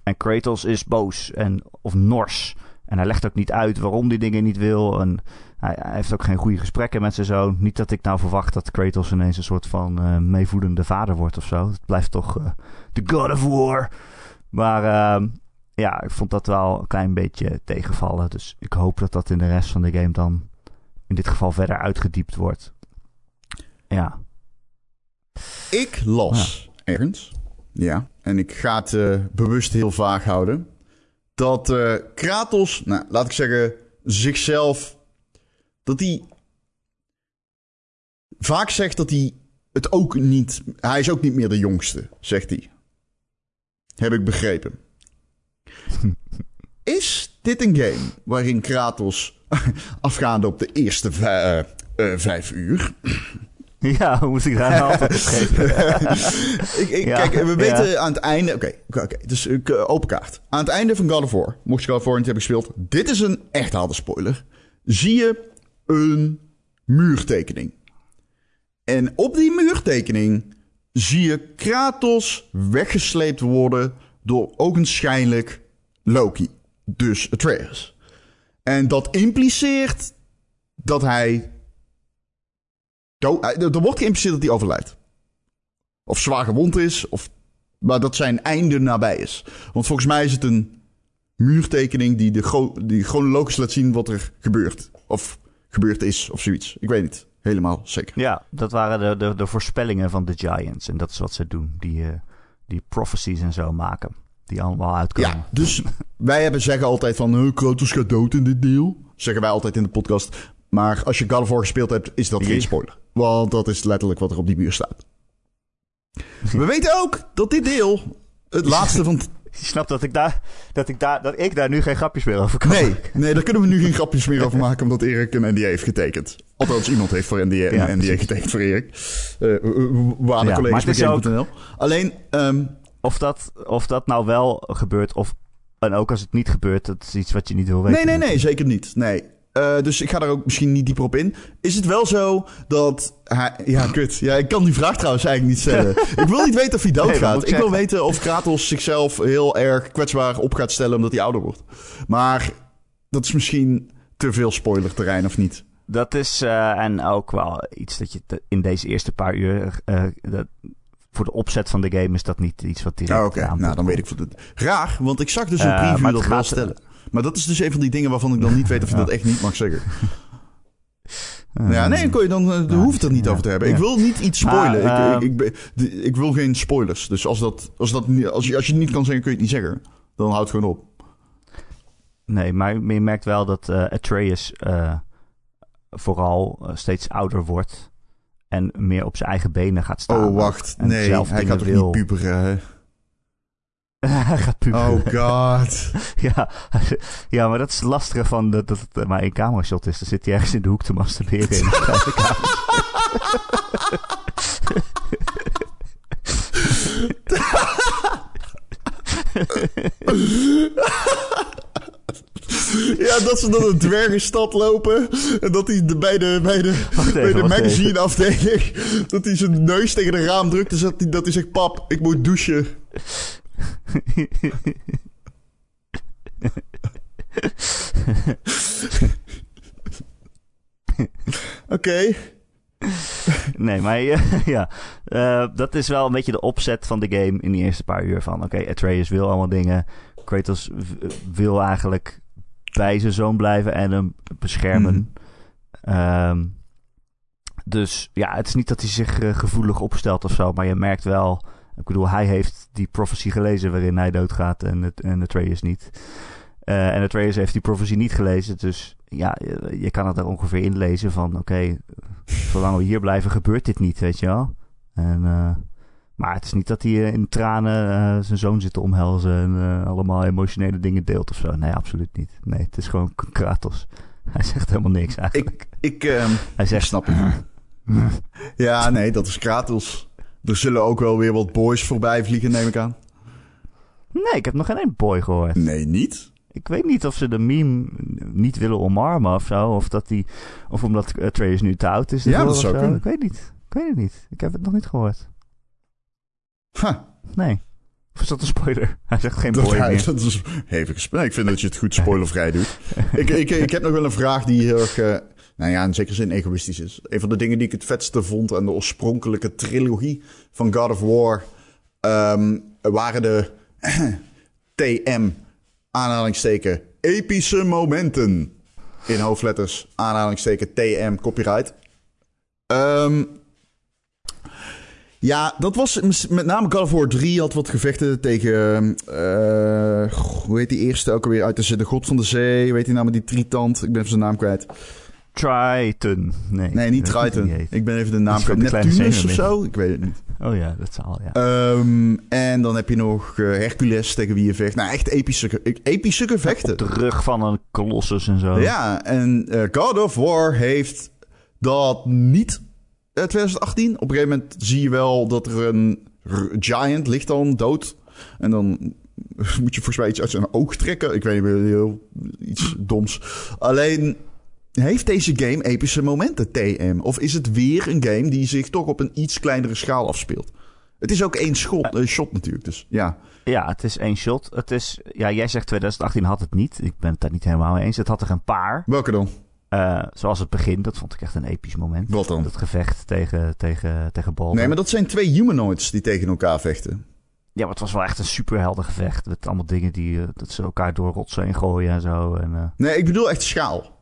En Kratos is boos en, of nors. En hij legt ook niet uit waarom die dingen niet wil. En hij, hij, heeft ook geen goede gesprekken met zijn zoon. Niet dat ik nou verwacht dat Kratos ineens een soort van uh, meevoedende vader wordt of zo. Het blijft toch uh, de God of War. Maar uh, ja, ik vond dat wel een klein beetje tegenvallen. Dus ik hoop dat dat in de rest van de game dan in dit geval verder uitgediept wordt. Ja. Ik las ja. ergens, ja, en ik ga het uh, bewust heel vaag houden, dat uh, Kratos, nou, laat ik zeggen, zichzelf dat hij vaak zegt dat hij het ook niet. Hij is ook niet meer de jongste, zegt hij. Heb ik begrepen. (laughs) Is dit een game waarin Kratos, (laughs) afgaande op de eerste vijf, uh, vijf uur. (laughs) Ja, hoe moet ik daar nou geven? (laughs) ik, ik, ja, kijk, we weten ja. aan het einde... Oké, okay, okay, dus uh, open kaart. Aan het einde van God of War, mocht je God of War niet hebben gespeeld... Dit is een echt harde spoiler. Zie je een muurtekening. En op die muurtekening zie je Kratos weggesleept worden door ogenschijnlijk Loki, dus Atreus. En dat impliceert dat hij. Er wordt geïmpliceerd dat hij overlijdt. Of zwaar gewond is, of, maar dat zijn einde nabij is. Want volgens mij is het een muurtekening die, de die chronologisch laat zien wat er gebeurt. Of gebeurd is of zoiets. Ik weet niet helemaal zeker. Ja, dat waren de, de, de voorspellingen van de Giants. En dat is wat ze doen. Die, uh, die prophecies en zo maken. Die allemaal uitkomen. Ja, dus wij hebben zeggen altijd van... Kratos gaat dood in dit deel. zeggen wij altijd in de podcast. Maar als je God of War gespeeld hebt, is dat geen spoiler. Want dat is letterlijk wat er op die muur staat. We (laughs) weten ook dat dit deel het laatste van... (laughs) Je snapt dat ik daar, dat ik daar, dat ik daar nu geen grapjes meer over kan Nee, nee, daar kunnen we nu geen grapjes meer over maken... omdat Erik een NDA heeft getekend. Althans, iemand heeft voor NDA, Ja, een NDA precies. getekend voor Erik. Eh waar de Ja, collega's maar het bij is Game.nl. Alleen, ehm, Of dat, of dat nou wel gebeurt, of... En ook als het niet gebeurt, dat is iets wat je niet wil weten. Nee, nee, nee, zeker niet. Nee. Eh, dus ik ga daar ook misschien niet dieper op in. Is het wel zo dat hij... Ja, kut. Ja, ik kan die vraag trouwens eigenlijk niet stellen. (laughs) ik wil niet weten of hij Nee, doodgaat. moet ik ik wil weten of Kratos zichzelf heel erg kwetsbaar op gaat stellen omdat hij ouder wordt. Maar dat is misschien te veel spoilerterrein of niet. Dat is, eh, en ook wel iets dat je te- in deze eerste paar uur... eh, dat, voor de opzet van de game is dat niet iets wat direct Ah, Oké, nou dan weet ik wat het... Raar, want ik zag dus een preview dat het wel gaat- stellen. Maar dat is dus een van die dingen waarvan ik dan niet weet of je Ja. dat echt niet mag zeggen. Ja, nee, kon je dan, eh, hoeft het er niet ja, over te hebben. ja. Ik wil niet iets spoilen. Maar, ik, ik, ik, ik wil geen spoilers. Dus als, dat, als, dat, als, je, als je het niet kan zeggen, kun je het niet zeggen. Dan houd het gewoon op. Nee, maar je merkt wel dat eh Atreus eh, vooral steeds ouder wordt. En meer op zijn eigen benen gaat staan. Oh, wacht. Nee, hij gaat toch niet puberen? Hij (laughs) gaat puberen. Oh god. (laughs) Ja, (laughs) ja, maar dat is het lastige van dat, dat het maar één camera-shot is. Dan zit hij ergens in de hoek te masturberen in kamer. Ja, dat ze dan een dwergenstad lopen. En dat hij de, bij de, bij de, bij de magazine afdeling... Dat hij zijn neus tegen de raam drukt. Dus dat hij, dat hij zegt, pap, ik moet douchen. Oké. (laughs) Nee, maar eh, (laughs) ja, Eh, dat is wel een beetje de opzet van de game in die eerste paar uur van... Oké, Atreus wil allemaal dingen. Kratos wil eigenlijk bij zijn zoon blijven en hem beschermen. Ehm, dus ja, het is niet dat hij zich eh, gevoelig opstelt of zo, maar je merkt wel... Ik bedoel, hij heeft die prophecy gelezen waarin hij doodgaat en, het, en Atreus niet. Eh, en Atreus heeft die prophecy niet gelezen, dus ja, je, je kan het er ongeveer in lezen van... Oké, zolang we hier blijven gebeurt dit niet, weet je wel. En, eh, maar het is niet dat hij eh, in tranen zijn zoon zit te omhelzen en allemaal emotionele dingen deelt of zo. Nee, absoluut niet. Nee, het is gewoon Kratos. (laughs) Hij zegt helemaal niks eigenlijk. Ik, ehm, Hij zegt, snap het. Ja, nee, dat is Kratos. Er zullen ook wel weer wat boys voorbij vliegen, neem ik aan. nee, ik heb nog geen één boy gehoord. Nee, niet? Ik weet niet of ze de meme niet willen omarmen of zo. Of, dat die, of omdat Atreus nu te oud is. Ja, dat zou zo. kunnen. Ik weet niet. Ik weet het niet. Ik heb het nog niet gehoord. Huh, Nee. Of is dat een spoiler? (laughs) Hij zegt geen dat, ja, meer. dat is hevig gesprek. Ik vind dat je het goed (laughs) spoilervrij doet. ik, ik, ik heb nog wel een vraag die heel erg, eh, nou ja, in zekere zin egoïstisch is. Een van de dingen die ik het vetste vond aan de oorspronkelijke trilogie van God of War... ehm, waren de (clears throat) TM, aanhalingsteken, epische momenten. In hoofdletters, aanhalingsteken, TM, copyright. Ehm, ja, dat was met name God of War 3 had wat gevechten tegen... eh, hoe heet die eerste ook alweer uit de, de god van de zee? Weet die nou met die tritand? Ik ben even zijn naam kwijt. Triton. Nee, Nee, niet Triton. niet. Ik ben even de naam kwijt. Neptunus of zo? Ik weet het niet. Oh ja, dat zal, ja. Ehm, en dan heb je nog eh, Hercules tegen wie je vecht. Nou, echt epische, ge- epische gevechten. Op de rug van een kolossus en zo. Ja, en eh, God of War heeft dat niet 2018. Op een gegeven moment zie je wel dat er een giant ligt dan dood. En dan (laughs) moet je volgens mij iets uit zijn oog trekken. Ik weet niet meer, heel, iets doms. Alleen, heeft deze game epische momenten, TM? Of is het weer een game die zich toch op een iets kleinere schaal afspeelt? Het is ook één schot, eh, shot natuurlijk, dus ja. Ja, het is één shot. Het is, ja, jij zegt 2018 had het niet. Ik ben het daar niet helemaal mee eens. Het had er een paar. Welke dan? Eh, zoals het begin, dat vond ik echt een episch moment. Wat dan? Dat gevecht tegen, tegen, tegen Baldur. Nee, maar dat zijn twee humanoids die tegen elkaar vechten. Ja, maar het was wel echt een superhelden gevecht. Met allemaal dingen die, eh, dat ze elkaar door rotsen heen gooien en zo. En, eh, Nee, ik bedoel echt schaal.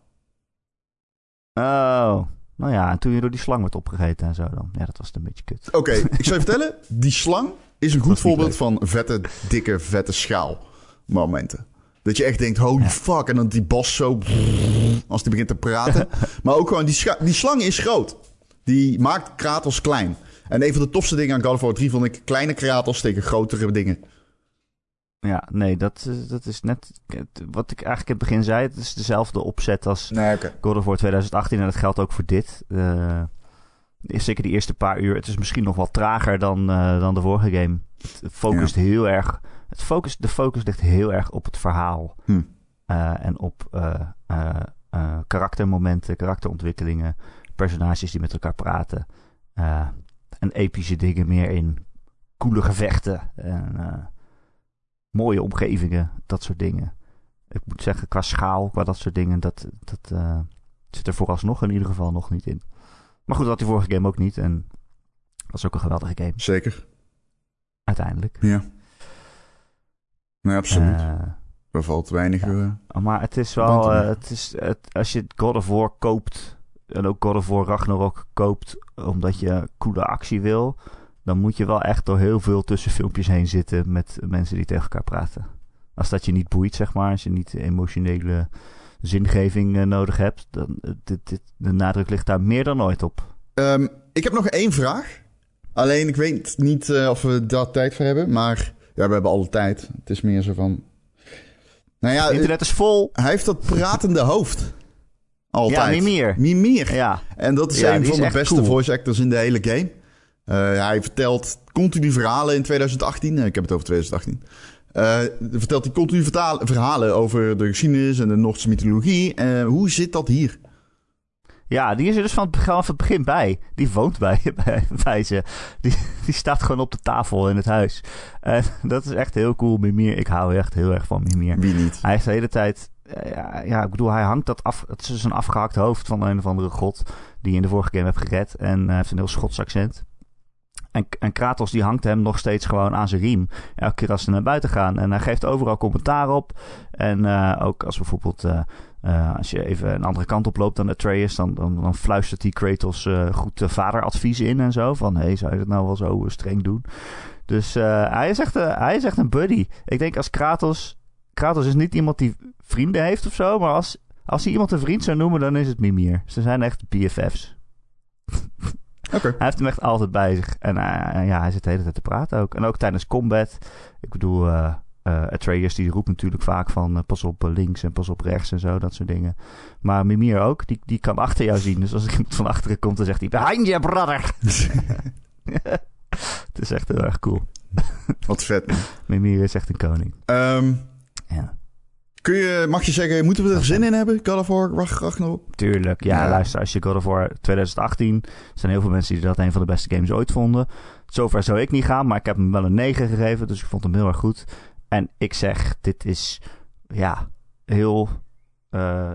Oh, nou ja, en toen je door die slang werd opgegeten en zo dan. Ja, dat was een beetje kut. Oké, (laughs) ik zal je vertellen. Die slang is een goed voorbeeld leuk. van vette, dikke, vette schaal momenten. Dat je echt denkt, holy fuck. En dan die bos zo... Als die begint te praten. (laughs) maar ook gewoon, die, die slang is groot. Die maakt Kratos klein. En een van de tofste dingen aan God of War 3 vond ik kleine Kratos tegen grotere dingen. Ja, nee, dat, is- dat is net wat ik eigenlijk in het begin zei. Het is dezelfde opzet als Nee. God of War 2018 en dat geldt ook voor dit. Eh, is zeker die eerste paar uur. Het is misschien nog wat trager dan, eh, dan de vorige game. Het focust heel erg. Het focus, de focus ligt heel erg op het verhaal. Hm. Eh, en op eh, karaktermomenten, karakterontwikkelingen, personages die met elkaar praten. en epische dingen meer in coole gevechten. En mooie omgevingen, dat soort dingen. Ik moet zeggen, qua schaal, qua dat soort dingen, dat, dat zit er vooralsnog in ieder geval nog niet in. Maar goed, dat had die vorige game ook niet. En dat is ook een geweldige game, Zeker. uiteindelijk. Ja. Nee, absoluut. Eh, Daar valt weinig... eh, maar het is wel, eh, het is, het, als je God of War koopt, en ook God of War Ragnarok koopt, omdat je coole actie wil, dan moet je wel echt door heel veel tussenfilmpjes heen zitten met mensen die tegen elkaar praten. Als dat je niet boeit, zeg maar, als je niet emotionele zingeving eh, nodig hebt, dan eh, dit, dit, de nadruk ligt daar meer dan ooit op. Ehm, ik heb nog één vraag. Alleen ik weet niet eh, of we daar tijd voor hebben. Maar ja, we hebben alle tijd. Het is meer zo van... Nou ja, Internet is vol. hij heeft dat pratende hoofd. Altijd. Ja, Mimir. Mimir. Ja, En dat is Ja, een is van de beste cool. voice actors in de hele game. Hij vertelt continu verhalen in 2018. Eh, ik heb het over 2018. Eh, vertelt hij continu verhalen over de geschiedenis en de Noordse mythologie. Eh, hoe zit dat hier? Ja, die is er dus van het, begin- vanaf het begin bij. Die woont bij, (laughs) bij, bij ze. Die, die staat gewoon op de tafel in het huis. En (laughs) dat is echt heel cool, Mimir. Ik hou echt heel erg van Mimir. Wie niet? Hij is de hele tijd... eh, Ja, ja, ik bedoel, hij hangt dat af... Het is dus een afgehakt hoofd van een of andere god... die je in de vorige game hebt gered. En hij heeft een heel Schots accent. En, Kratos die hangt hem nog steeds gewoon aan zijn riem. Elke keer als ze naar buiten gaan. En hij geeft overal commentaar op. En eh, ook als bijvoorbeeld... eh, eh, als je even een andere kant op loopt dan Atreus, dan, dan, dan fluistert hij Kratos goed vaderadvies in en zo. Van, hé, hey, zou je dat nou wel zo streng doen? Dus hij, is echt, een- hij een buddy. Ik denk als Kratos... Kratos is niet iemand die vrienden heeft of zo, maar als, als hij iemand een vriend zou noemen, dan is het Mimir. Ze zijn echt BFF's. Hij heeft hem echt altijd bij zich. En eh, ja, hij zit de hele tijd te praten ook. En ook tijdens combat. Ik bedoel, eh, Atreus die roept natuurlijk vaak van pas op links en pas op rechts en zo, dat soort dingen. Maar Mimir ook, die, die kan achter jou zien. Dus als ik iemand van achteren komt, dan zegt hij, behind you, brother. (laughs) (laughs) Het is echt heel erg cool. Wat vet. (laughs) Mimir is echt een koning. Ehm, Ja, kun je, mag je zeggen, moeten we er zin in hebben? God of War, Rag- Ragnarok? tuurlijk. Ja, Ja. luister, als je God of War 2018... Er zijn heel veel mensen die dat een van de beste games ooit vonden. Zover zou ik niet gaan, maar ik heb hem wel een 9 gegeven. Dus ik vond hem heel erg goed. En ik zeg, dit is, ja, heel eh,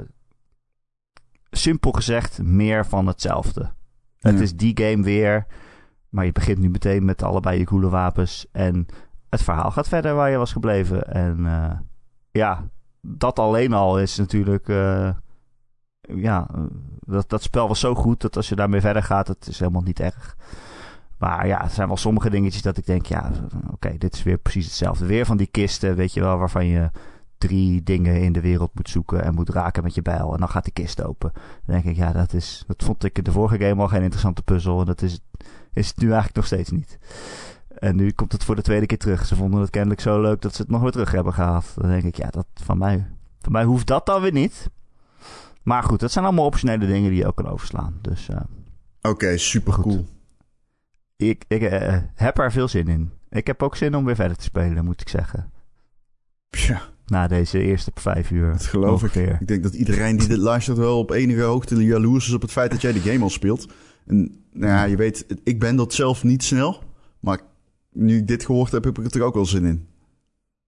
simpel gezegd meer van hetzelfde. Het is die game weer, maar je begint nu meteen met allebei je coole wapens. En het verhaal gaat verder waar je was gebleven. En eh, ja, dat alleen al is natuurlijk... eh, ja, dat, dat spel was zo goed dat als je daarmee verder gaat, het is helemaal niet erg. Maar ja, er zijn wel sommige dingetjes dat ik denk, ja, oké, dit is weer precies hetzelfde. Weer van die kisten, weet je wel, waarvan je drie dingen in de wereld moet zoeken en moet raken met je bijl. En dan gaat die kist open. Dan denk ik, ja, dat is, dat vond ik de vorige game al geen interessante puzzel. En dat is, is het nu eigenlijk nog steeds niet. En nu komt het voor de tweede keer terug. Ze vonden het kennelijk zo leuk dat ze het nog weer terug hebben gehaald. Dan denk ik, ja, dat van mij, van mij hoeft dat dan weer niet. Maar goed, dat zijn allemaal optionele dingen die je ook kan overslaan. Dus eh, Oké, super Goed. cool. ik, ik eh, heb er veel zin in. Ik heb ook zin om weer verder te spelen, moet ik zeggen. Na deze eerste vijf uur. dat geloof ik. Ik denk dat iedereen die dit luistert wel op enige hoogte jaloers is op het feit dat jij de game al speelt. En nou ja, je weet, ik ben dat zelf niet snel. Maar nu ik dit gehoord heb, heb ik er ook wel zin in.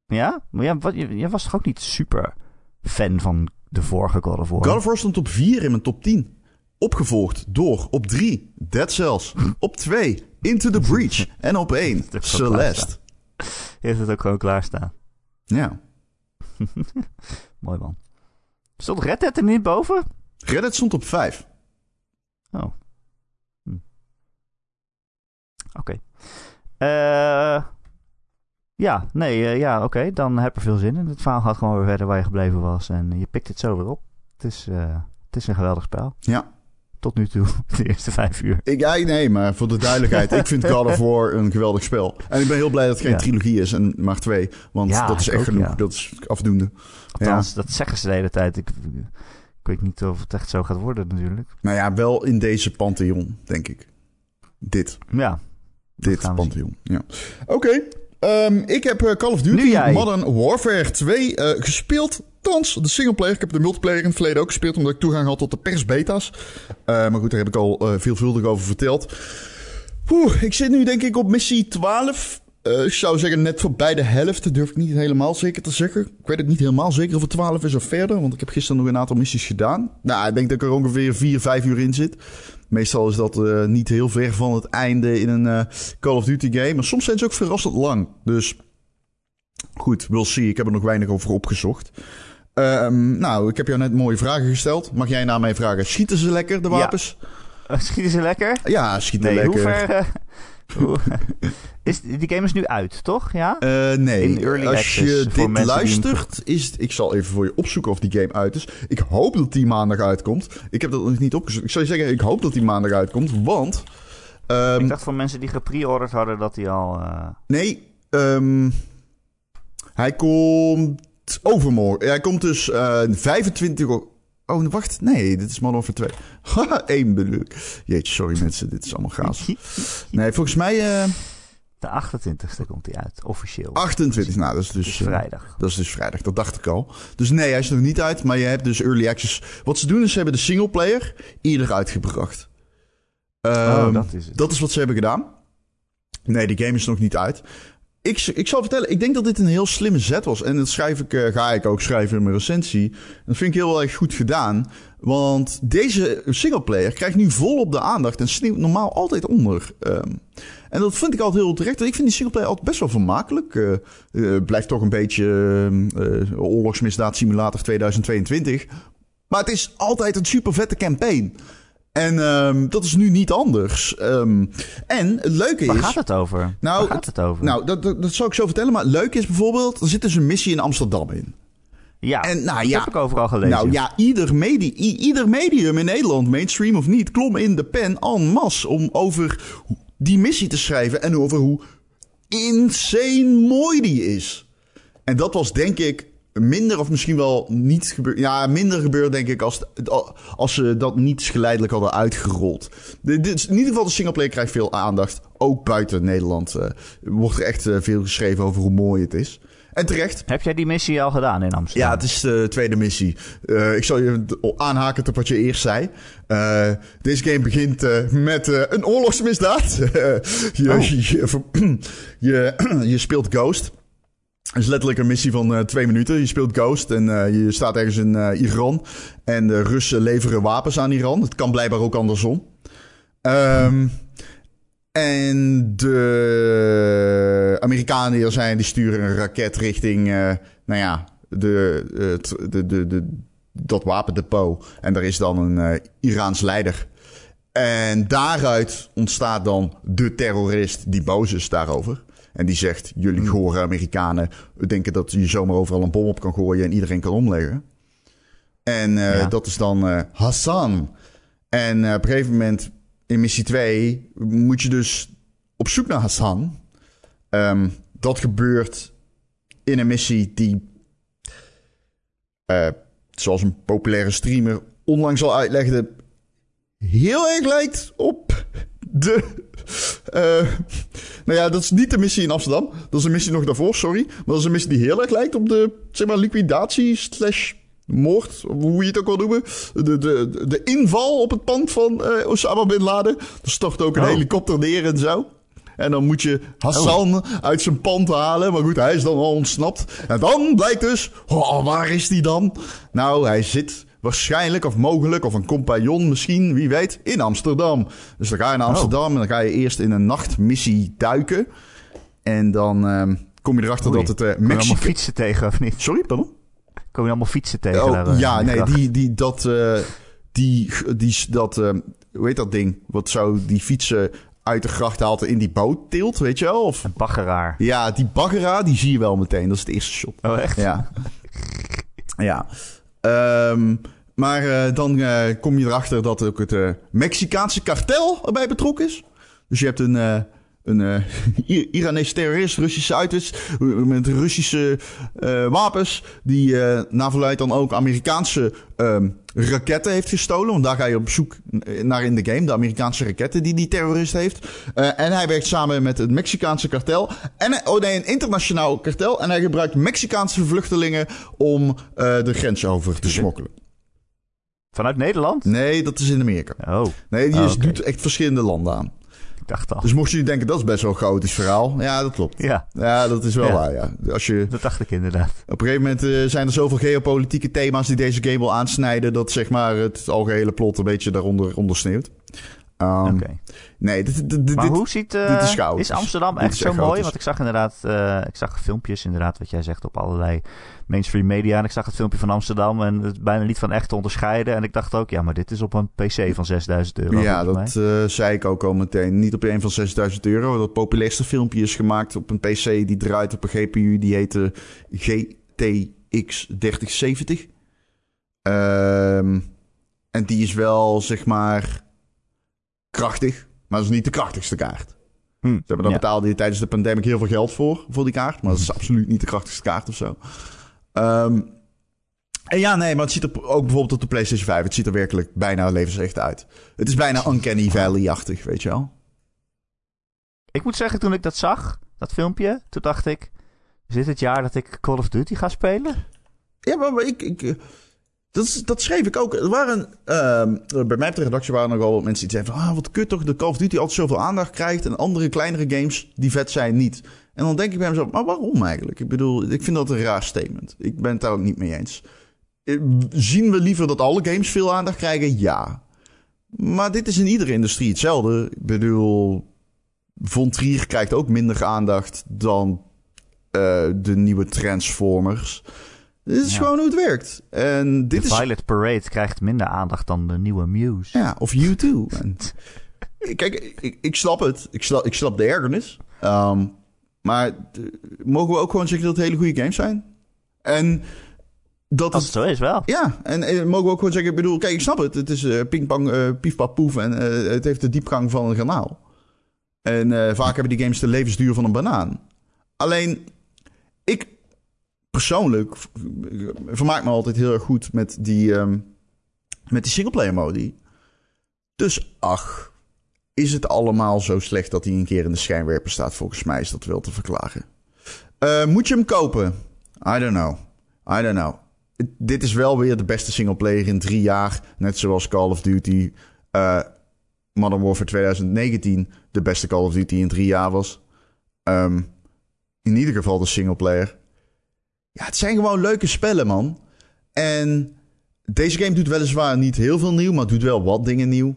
Ja? Maar ja, wat, jij was toch ook niet super fan van de vorige God of War? God of War stond op 4 in mijn top 10. Opgevolgd door op 3 Dead Cells. op 2 Into the Breach. (laughs) En op 1 (laughs) Dat is ook Celeste. Je hebt het ook gewoon klaarstaan. Ja. (laughs) Mooi man. Stond Red Dead er niet boven? Reddit stond op 5. Oh. Hm. Oké. Ja, nee, eh, ja, oké. dan heb er veel zin in. Het verhaal gaat gewoon weer verder waar je gebleven was. En je pikt het zo weer op. Het is, eh, het is een geweldig spel. Ja. Tot nu toe, (laughs) de eerste vijf uur. Ik, ja, nee, maar voor de duidelijkheid. ik vind God of War een geweldig spel. En ik ben heel blij dat het geen Ja. trilogie is en maar twee. Want Ja, dat is echt ook, genoeg. ja. Dat is afdoende. Althans, dat zeggen ze de hele tijd. Ik, ik weet niet of het echt zo gaat worden natuurlijk. Nou ja, wel in deze pantheon, denk ik. Dit. Ja, Dit pantheon. Ja. Oké. ehm, ik heb eh, Call of Duty. Modern Warfare 2 eh, gespeeld. Thans, de singleplayer. Ik heb de multiplayer in het verleden ook gespeeld, omdat ik toegang had tot de persbeta's. Eh, maar goed, daar heb ik al veelvuldig over verteld. Oeh, ik zit nu denk ik op missie 12. Eh, ik zou zeggen net voorbij de helft. Durf ik niet helemaal zeker te zeggen. Ik weet het niet helemaal zeker of het 12 is of verder. Want ik heb gisteren nog een aantal missies gedaan. Nou, ik denk dat ik er ongeveer 4, 5 uur in zit. Meestal is dat eh, niet heel ver van het einde in een eh, Call of Duty game. Maar soms zijn ze ook verrassend lang. Dus goed, we'll see. Ik heb er nog weinig over opgezocht. Ehm, nou, ik heb jou net mooie vragen gesteld. Mag jij naar mij vragen? Schieten ze lekker, de wapens? Eh, (laughs) schieten ze lekker? Ja, schieten Nee, hoe lekker. ver... (laughs) is, die game is nu uit, toch? Ja? Eh, nee, als je dit die luistert, is ik zal even voor je opzoeken of die game uit is. Ik hoop dat die maandag uitkomt. Ik heb dat nog niet opgezocht. Ik zou je zeggen, ik hoop dat die maandag uitkomt, want... ehm, ik dacht van mensen die gepreorderd hadden dat die al... eh, Nee, ehm, hij komt overmorgen. Hij komt dus eh 25... o- Oh, wacht. Nee, dit is Modern Warfare 2. Haha, (laughs) één bedoel ik. Jeetje, sorry mensen, dit is allemaal gaas. (laughs) Nee, volgens mij eh, de 28e komt die uit, officieel. 28. Nou, dat is dus... eh, vrijdag. Dat is dus vrijdag, dat dacht ik al. Dus nee, hij is nog niet uit, maar je hebt dus early access. Wat ze doen is, ze hebben de singleplayer eerder uitgebracht. Ehm, Oh, dat is het. Dat is wat ze hebben gedaan. Nee, de game is nog niet uit. Ik, ik zal vertellen, ik denk dat dit een heel slimme zet was. En dat schrijf ik, eh, ga ik ook schrijven in mijn recensie. Dat vind ik heel erg goed gedaan. Want deze singleplayer krijgt nu volop de aandacht en sneeuwt normaal altijd onder. Ehm, en dat vind ik altijd heel terecht. Ik vind die singleplayer altijd best wel vermakelijk. Eh, blijft toch een beetje eh, eh, oorlogsmisdaad simulator 2022. Maar het is altijd een super vette campaign. En ehm, dat is nu niet anders. Ehm, en het leuke Waar is... gaat het over? Nou, Waar gaat het over? Nou, dat, dat, dat zal ik zo vertellen. Maar het leuke is bijvoorbeeld... Er zit dus een missie in Amsterdam in. ja, en, nou, dat ja. heb ik overal gelezen. Nou ja, ieder, medi ieder medium in Nederland, mainstream of niet... klom in de pen en masse om over die missie te schrijven... en over hoe insane mooi die is. En dat was denk ik minder of misschien wel niet gebeurd. Ja, minder gebeurd denk ik als, als ze dat niet geleidelijk hadden uitgerold. De, is- in ieder geval de singleplayer krijgt veel aandacht. Ook buiten Nederland eh, wordt er echt eh, veel geschreven over hoe mooi het is. En terecht. Heb jij die missie al gedaan in Amsterdam? Ja, het is de tweede missie. Eh, ik zal je aanhaken op wat je eerst zei. Deze game begint met een oorlogsmisdaad. (laughs) je, Oh. je, je, (clears throat) je speelt Ghost. Het is letterlijk een missie van eh, twee minuten. Je speelt Ghost en eh, je staat ergens in eh, Iran. En de Russen leveren wapens aan Iran. Het kan blijkbaar ook andersom. Ehm, en de Amerikanen er zijn, die sturen een raket richting, nou ja, de, de, de, de, dat wapendepot. En daar is dan een Iraans leider. En daaruit ontstaat dan de terrorist die boos is daarover. En die zegt, jullie gore Amerikanen denken dat je zomaar overal een bom op kan gooien en iedereen kan omleggen. En eh, Ja. dat is dan eh, Hassan. En eh, op een gegeven moment in missie 2 moet je dus op zoek naar Hassan. Ehm, dat gebeurt in een missie die, zoals een populaire streamer onlangs al uitlegde, heel erg lijkt op de. Eh, nou ja, dat is niet de missie in Amsterdam. Dat is een missie nog daarvoor, sorry. Maar dat is een missie die heel erg lijkt op de, zeg maar, liquidatie slash moord, hoe je het ook wil noemen. De, de, de inval op het pand van eh, Osama Bin Laden. Er stort ook een Oh. helikopter neer en zo. En dan moet je Hassan uit zijn pand halen. Maar goed, hij is dan al ontsnapt. En dan blijkt dus, oh, waar is die dan? Nou, hij zit waarschijnlijk of mogelijk, of een compagnon misschien, wie weet, in Amsterdam. Dus dan ga je naar Amsterdam en dan ga je eerst in een nachtmissie duiken. En dan ehm, kom je erachter Oei. dat het eh Kom je allemaal Mexico... fietsen tegen, of niet? Sorry, pardon? Kom je allemaal fietsen tegen? Oh, daar, ja, nee, die, die, dat, eh, die, die, dat, eh, hoe heet dat ding? Wat zou die fietsen uit de gracht haalt en in die boot tilt, weet je wel? Of, Een baggeraar. ja, die baggera, die zie je wel meteen. Dat is het eerste shot. Oh, echt? Ja. ja. Ehm, maar eh, dan eh, kom je erachter dat ook het eh, Mexicaanse kartel erbij betrokken is. Dus je hebt een, een (laughs) Iranese terrorist, Russische uiters, met Russische wapens, die naar verluidt dan ook Amerikaanse ehm, raketten heeft gestolen. Want daar ga je op zoek naar in de game, de Amerikaanse raketten die die terrorist heeft. En hij werkt samen met het Mexicaanse kartel. En, oh nee, een internationaal kartel. En hij gebruikt Mexicaanse vluchtelingen om de grens over te smokkelen. Vanuit Nederland? Nee, dat is in Amerika. Oh, Nee, die oké. doet echt verschillende landen aan. ik dacht al. Dus mocht je denken, dat is best wel een chaotisch verhaal. Ja, dat klopt. Ja, Ja, dat is wel Ja. waar, ja. Als je, dat dacht ik inderdaad. op een gegeven moment eh, zijn er zoveel geopolitieke thema's die deze game wil aansnijden... dat zeg maar het algehele plot een beetje daaronder ondersneeuwt. Ehm. Nee, dit, dit, dit, Maar hoe ziet... dit is. Amsterdam echt is zo mooi? Want ik zag inderdaad... eh, ik zag filmpjes inderdaad, wat jij zegt, op allerlei mainstream media. En ik zag het filmpje van Amsterdam en het bijna niet van echt te onderscheiden. En ik dacht ook, ja, maar dit is op een pc van 6000 euro. ja, dat eh, zei ik ook al meteen. Niet op een van 6000 euro. Dat populairste filmpje is gemaakt op een PC die draait op een GPU. Die heette GTX 3070. Ehm, en die is wel, zeg maar, krachtig. Maar dat is niet de krachtigste kaart. Hm, Ze hebben daar ja. betaalde je tijdens de pandemic heel veel geld voor, voor die kaart. Maar dat is absoluut niet de krachtigste kaart of zo. Ehm, en ja, nee, maar het ziet er ook bijvoorbeeld op de PlayStation 5. Het ziet er werkelijk bijna levensecht uit. Het is bijna Uncanny Valley-achtig, weet je wel. Ik moet zeggen, toen ik dat zag, dat filmpje, toen dacht ik... Is dit het jaar dat ik Call of Duty ga spelen? Ja, maar, ik... ik dat, dat schreef ik ook. Er waren, ehm, bij mij op de redactie waren nogal wat mensen die zeiden van... Ah, wat kut toch, dat Call of Duty altijd zoveel aandacht krijgt... en andere kleinere games die vet zijn niet. En dan denk ik bij mezelf, maar waarom eigenlijk? Ik bedoel, ik vind dat een raar statement. Ik ben het daar ook niet mee eens. Eh, Zien we liever dat alle games veel aandacht krijgen? Ja. Maar dit is in iedere industrie hetzelfde. Ik bedoel, Von Trier krijgt ook minder aandacht dan eh, de nieuwe Transformers. Dit is Ja. gewoon hoe het werkt. En dit de is... Violet Parade krijgt minder aandacht dan de nieuwe Muse. Ja, of U2. En, (laughs) kijk, ik, ik snap het. Ik snap, ik snap de ergernis. Ehm, maar mogen we ook gewoon zeggen dat het hele goede games zijn? En dat Als het... het zo is, wel. Ja, en, eh, mogen we ook gewoon zeggen... Ik bedoel, kijk, ik snap het. Het is eh pingpong, eh piefpap poef. En het heeft de diepgang van een granaal. En vaak hebben die games de levensduur van een banaan. Alleen, ik persoonlijk v- vermaak me altijd heel erg goed met die, ehm, met die singleplayer modi. Dus ach, is het allemaal zo slecht dat hij een keer in de schijnwerper staat? Volgens mij is dat wel te verklaren. Eh, moet je hem kopen? I don't know. I don't know. Dit is wel weer de beste singleplayer in drie jaar. Net zoals Call of Duty. eh, Modern Warfare 2019 de beste Call of Duty in drie jaar was. Ehm, in ieder geval de singleplayer. Ja, het zijn gewoon leuke spellen, man. En deze game doet weliswaar niet heel veel nieuw, maar doet wel wat dingen nieuw.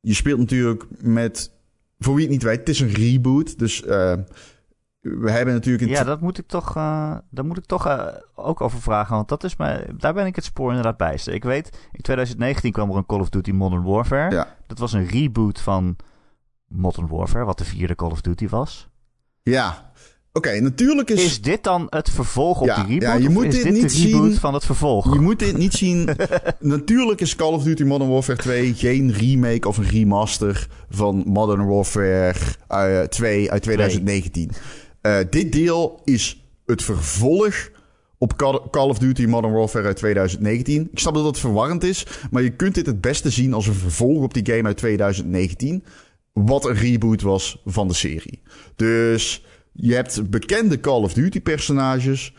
Je speelt natuurlijk met... Voor wie het niet weet, het is een reboot. Dus eh, we hebben natuurlijk... in Ja, dat moet ik toch, eh, daar moet ik toch eh, ook over vragen. Want dat is mij, daar ben ik het spoor inderdaad bijster. Ik weet, in 2019 kwam er een Call of Duty Modern Warfare. Ja. Dat was een reboot van Modern Warfare, wat de vierde Call of Duty was. Ja. Oké, natuurlijk is... Is dit dan het vervolg op Ja, die reboot? ja, je moet dit dit niet de reboot zien- van het vervolg? Je moet dit niet zien. (laughs) Natuurlijk is Call of Duty Modern Warfare 2 geen remake of een remaster van Modern Warfare eh, 2 uit 2019. Eh, dit deel is het vervolg op Call Call of Duty Modern Warfare uit 2019. Ik snap dat het verwarrend is, maar je kunt dit het beste zien als een vervolg op die game uit 2019. Wat een reboot was van de serie. Dus je hebt bekende Call of Duty personages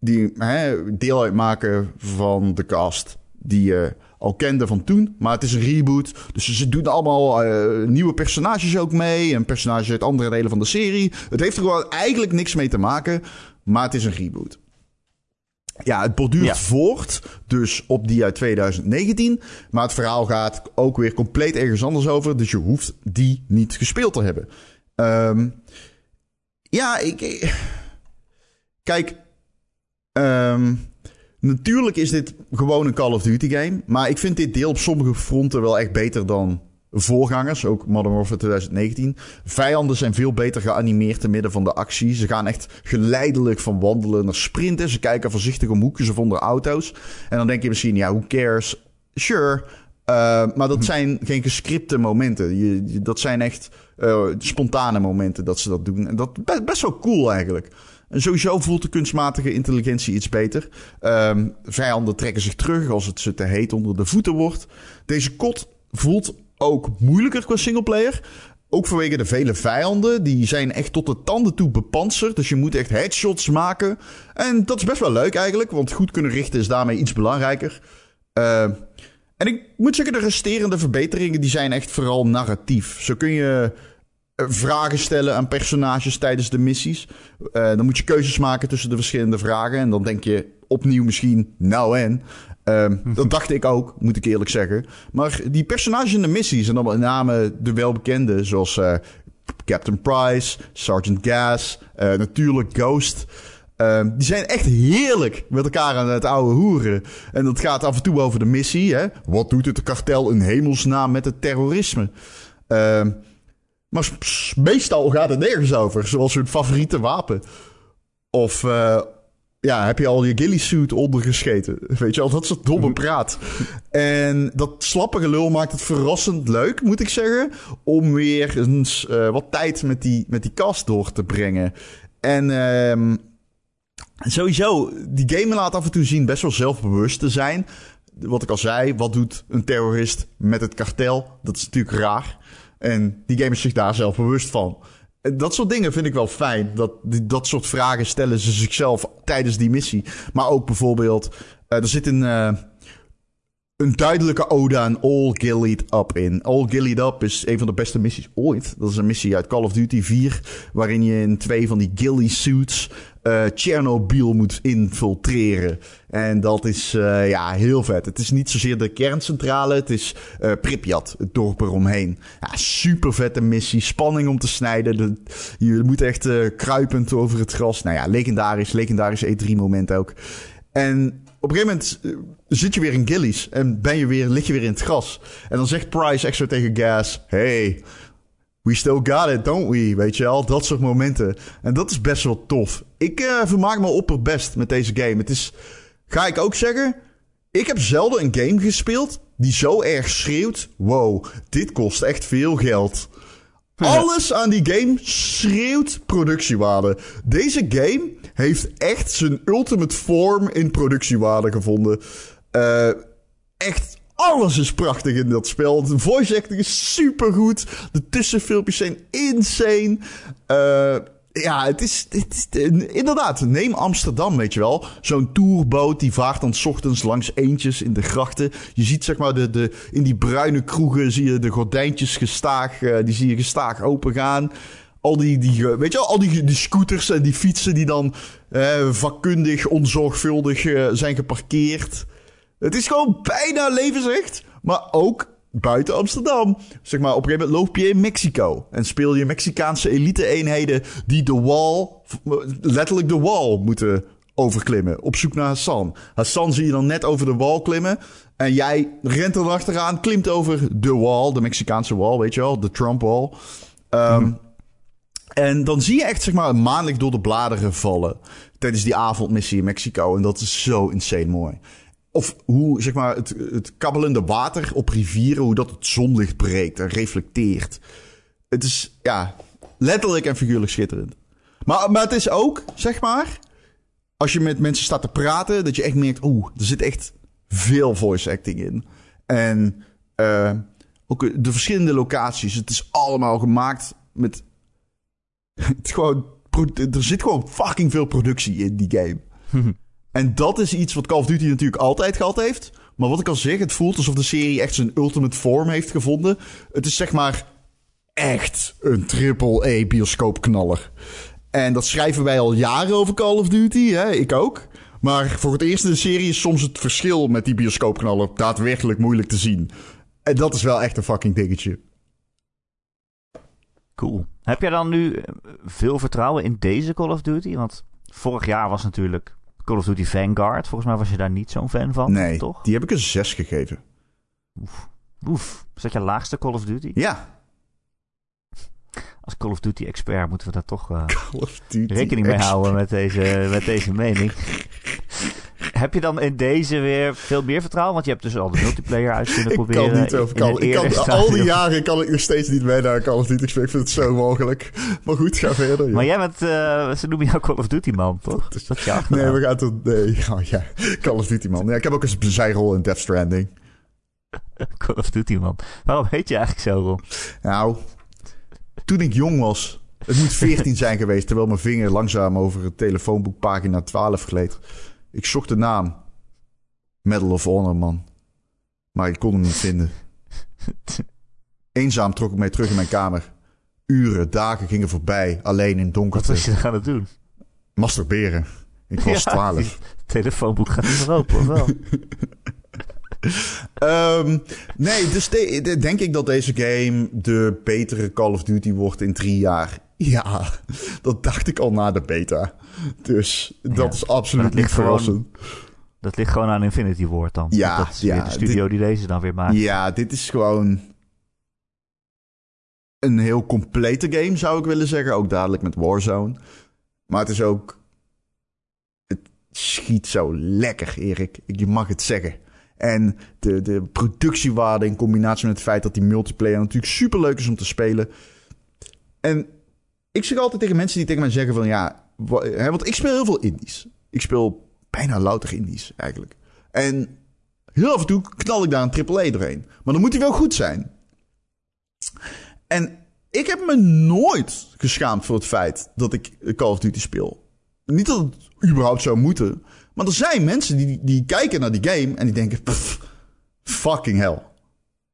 die hè, deel uitmaken van de cast die je al kende van toen. Maar het is een reboot. Dus ze doen allemaal eh, nieuwe personages ook mee. En personages uit andere delen van de serie. Het heeft er gewoon eigenlijk niks mee te maken. Maar het is een reboot. Ja, het borduurt Ja. voort. Dus op die uit 2019. Maar het verhaal gaat ook weer compleet ergens anders over. Dus je hoeft die niet gespeeld te hebben. Ehm, ja, ik... Kijk, Ehm, natuurlijk is dit gewoon een Call of Duty game. Maar ik vind dit deel op sommige fronten wel echt beter dan voorgangers, ook Modern Warfare 2019. Vijanden zijn veel beter geanimeerd te midden van de actie. Ze gaan echt geleidelijk van wandelen naar sprinten. Ze kijken voorzichtig om hoekjes of onder auto's. En dan denk je misschien, ja, who cares? Sure. Uh, maar dat zijn geen gescripte momenten. Je, dat zijn echt uh, spontane momenten dat ze dat doen. En dat best, best wel cool eigenlijk. En sowieso voelt de kunstmatige intelligentie iets beter. Um, vijanden trekken zich terug als het ze te heet onder de voeten wordt. Deze kot voelt ook moeilijker qua singleplayer. Ook vanwege de vele vijanden. Die zijn echt tot de tanden toe bepanserd. Dus je moet echt headshots maken. En dat is best wel leuk eigenlijk. Want goed kunnen richten is daarmee iets belangrijker. Uh, en ik moet zeggen, de resterende verbeteringen die zijn echt vooral narratief. Zo kun je vragen stellen aan personages tijdens de missies. Uh, dan moet je keuzes maken tussen de verschillende vragen. En dan denk je opnieuw misschien, nou en. Uh, (laughs) dat dacht ik ook, moet ik eerlijk zeggen. Maar die personages in de missies, en dan met name de welbekende, zoals uh, Captain Price, Sergeant Gas, natuurlijk Ghost. Uh, die zijn echt heerlijk met elkaar aan het oude hoeren. En dat gaat af en toe over de missie. Hè? Wat doet het kartel in hemelsnaam met het terrorisme? Uh, maar meestal gaat het nergens over. Zoals hun favoriete wapen. Of uh, ja, heb je al je ghillie suit ondergescheten? Weet je al, dat soort domme praat. en dat slappe gelul maakt het verrassend leuk, moet ik zeggen. Om weer eens uh, wat tijd met die, met die kast door te brengen. En uh, sowieso, die game laat af en toe zien best wel zelfbewust te zijn. Wat ik al zei, wat doet een terrorist met het kartel? Dat is natuurlijk raar. En die game is zich daar zelf bewust van. Dat soort dingen vind ik wel fijn. Dat, dat soort vragen stellen ze zichzelf tijdens die missie. Maar ook bijvoorbeeld, uh, er zit een, uh, een duidelijke ode aan All Gillied Up in. All Gillied Up is een van de beste missies ooit. Dat is een missie uit Call of Duty 4, waarin je in twee van die ghillie suits uh, moet infiltreren. En dat is uh, ja, heel vet. Het is niet zozeer de kerncentrale, het is uh, Pripyat, het dorp eromheen. Ja, super vette missie, spanning om te snijden. De, je moet echt kruipend over het gras. Nou ja, legendarisch, legendarisch E3 moment ook. En op een gegeven moment zit je weer in Gillies en ben je weer, lig je weer in het gras. En dan zegt Price extra tegen Gas: Hey, we still got it, don't we? Weet je wel, dat soort momenten. En dat is best wel tof. Ik uh, vermaak me opperbest met deze game. Het is, ga ik ook zeggen, ik heb zelden een game gespeeld die zo erg schreeuwt: wow, dit kost echt veel geld. (laughs) Alles aan die game schreeuwt productiewaarde. Deze game heeft echt zijn ultimate form in productiewaarde gevonden. Uh, echt alles is prachtig in dat spel. De voice acting is supergoed. De tussenfilmpjes zijn insane. Uh, ja, het is, het is, inderdaad, neem Amsterdam, weet je wel. Zo'n tourboot die vaart dan ochtends langs eentjes in de grachten. Je ziet zeg maar de, de, in die bruine kroegen zie je de gordijntjes gestaag, uh, die zie je gestaag open gaan. Al die, die, weet je wel, al die, die scooters en die fietsen die dan uh, vakkundig, onzorgvuldig zijn geparkeerd. Het is gewoon bijna levensrecht, maar ook buiten Amsterdam. Zeg maar, op een gegeven moment loop je in Mexico en speel je Mexicaanse elite-eenheden die de wall, letterlijk de wall, moeten overklimmen. Op zoek naar Hassan. Hassan zie je dan net over de wall klimmen. En jij rent er achteraan, klimt over de wall, de Mexicaanse wall, weet je wel, de Trump wall. Um, mm. En dan zie je echt, zeg maar, maandelijk door de bladeren vallen. Tijdens die avondmissie in Mexico. En dat is zo insane mooi. Of hoe, zeg maar, het, het kabbelende water op rivieren, hoe dat het zonlicht breekt en reflecteert. Het is, ja, letterlijk en figuurlijk schitterend. Maar, maar het is ook, zeg maar, als je met mensen staat te praten, dat je echt merkt, oeh, er zit echt veel voice acting in. En uh, ook de verschillende locaties, het is allemaal gemaakt met. (laughs) Het gewoon, er zit gewoon fucking veel productie in die game. (laughs) En dat is iets wat Call of Duty natuurlijk altijd gehad heeft. Maar wat ik al zeg, het voelt alsof de serie echt zijn ultimate vorm heeft gevonden. Het is zeg maar echt een triple-A bioscoopknaller. En dat schrijven wij al jaren over Call of Duty, hè? ik ook. Maar voor het eerst in de serie is soms het verschil met die bioscoopknaller daadwerkelijk moeilijk te zien. En dat is wel echt een fucking dingetje. Cool. Heb jij dan nu veel vertrouwen in deze Call of Duty? Want vorig jaar was natuurlijk Call of Duty Vanguard. Volgens mij was je daar niet zo'n fan van, nee, toch? die heb ik een 6 gegeven. Oef. Oef, is dat je laagste Call of Duty? Ja. Als Call of Duty expert moeten we daar toch uh, rekening mee houden met deze, met deze mening. Heb je dan in deze weer veel meer vertrouwen? Want je hebt dus al de multiplayer uit kunnen Ik proberen. kan niet over Call Ik kan, al die jaren kan ik nog steeds niet mee naar Call of Duty. Ik vind het zo mogelijk. Maar goed, ga verder. ja. Maar jij bent, eh, ze noemen jou Call of Duty man, toch? Dat is je achternaam. Nee, we gaan tot... Nee, (laughs) oh, ja. Call of Duty, man. Ja, ik heb ook eens een zijrol in Death Stranding. (laughs) Call of Duty man. Waarom heet je eigenlijk zo, Ron? Nou, toen ik jong was... Het moet 14 (laughs) zijn geweest, terwijl mijn vinger langzaam over het telefoonboek pagina 12 gleed. Ik zocht de naam. Medal of Honor, man. Maar ik kon hem niet vinden. (laughs) Eenzaam trok ik mij terug in mijn kamer. Uren, dagen gingen voorbij, alleen in Wat donkerte. was je dan aan het doen? Masturberen. Ik was Ja, 12. die telefoonboek gaat niet meer open, of wel? (laughs) Ehm, nee, dus de- de- denk ik dat deze game de betere Call of Duty wordt in drie jaar. Ja, dat dacht ik al na de beta. Dus dat Ja, is absoluut niet verrassend. Dat ligt gewoon aan Infinity Ward dan. Ja, dat is ja, weer de studio die deze dan weer maakt. Ja, dit is gewoon een heel complete game, zou ik willen zeggen. Ook dadelijk met Warzone. Maar het is ook... Het schiet zo lekker, Erik. Je mag het zeggen. En de, de productiewaarde in combinatie met het feit dat die multiplayer natuurlijk superleuk is om te spelen. En ik zeg altijd tegen mensen die tegen mij zeggen van ja... Hè, want ik speel heel veel indies. Ik speel bijna louter indies eigenlijk. En heel af en toe knal ik daar een AAA doorheen. Maar dan moet hij wel goed zijn. En ik heb me nooit geschaamd voor het feit dat ik Call of Duty speel. Niet dat het überhaupt zou moeten. Maar er zijn mensen die, die kijken naar die game en die denken... "Pff, fucking hell.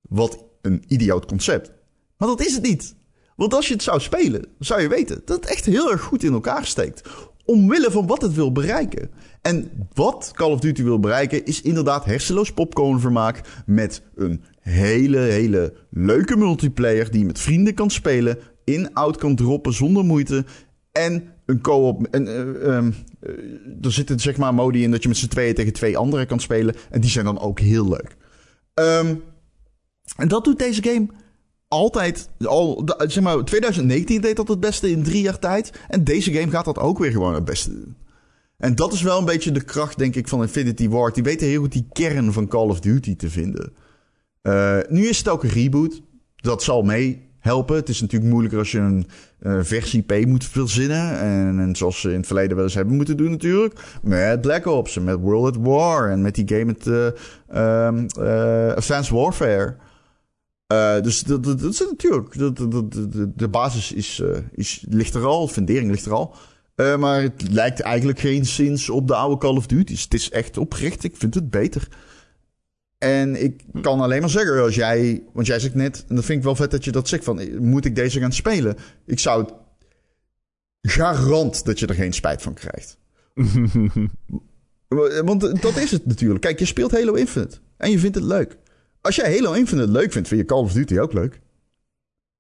Wat een idioot concept. Maar dat is het niet. Want als je het zou spelen, zou je weten dat het echt heel erg goed in elkaar steekt. Omwille van wat het wil bereiken. En wat Call of Duty wil bereiken is inderdaad hersenloos popcornvermaak met een hele, hele leuke multiplayer die je met vrienden kan spelen, in-out kan droppen zonder moeite en een co-op. En, eh, ehm, eh, er zitten zeg maar modi in dat je met z'n tweeën tegen twee anderen kan spelen en die zijn dan ook heel leuk. Ehm, en dat doet deze game altijd, al, zeg maar, 2019 deed dat het beste in drie jaar tijd. En deze game gaat dat ook weer gewoon het beste doen. En dat is wel een beetje de kracht, denk ik, van Infinity Ward. Die weten heel goed die kern van Call of Duty te vinden. Eh, nu is het ook een reboot. Dat zal meehelpen. Het is natuurlijk moeilijker als je een eh, versie P moet verzinnen. En, en zoals ze in het verleden wel eens hebben moeten doen natuurlijk. Met Black Ops en met World at War. En met die game met eh, ehm, eh, Advanced Warfare. Dus dat, dat, is natuurlijk. Dat, dat, de, basis is, ligt er al, de fundering ligt er al. Maar het lijkt eigenlijk geen zins op de oude Call of Duty's. Het is echt oprecht, ik vind het beter. En ik kan alleen maar zeggen, als jij, want jij zegt net, en dat vind ik wel vet dat je dat zegt, van moet ik deze gaan spelen? Ik zou het garant dat je er geen spijt van krijgt. (laughs) Want dat is het natuurlijk. Kijk, je speelt Halo Infinite en je vindt het leuk. Als jij Halo Infinite leuk vindt, vind je Call of Duty ook leuk.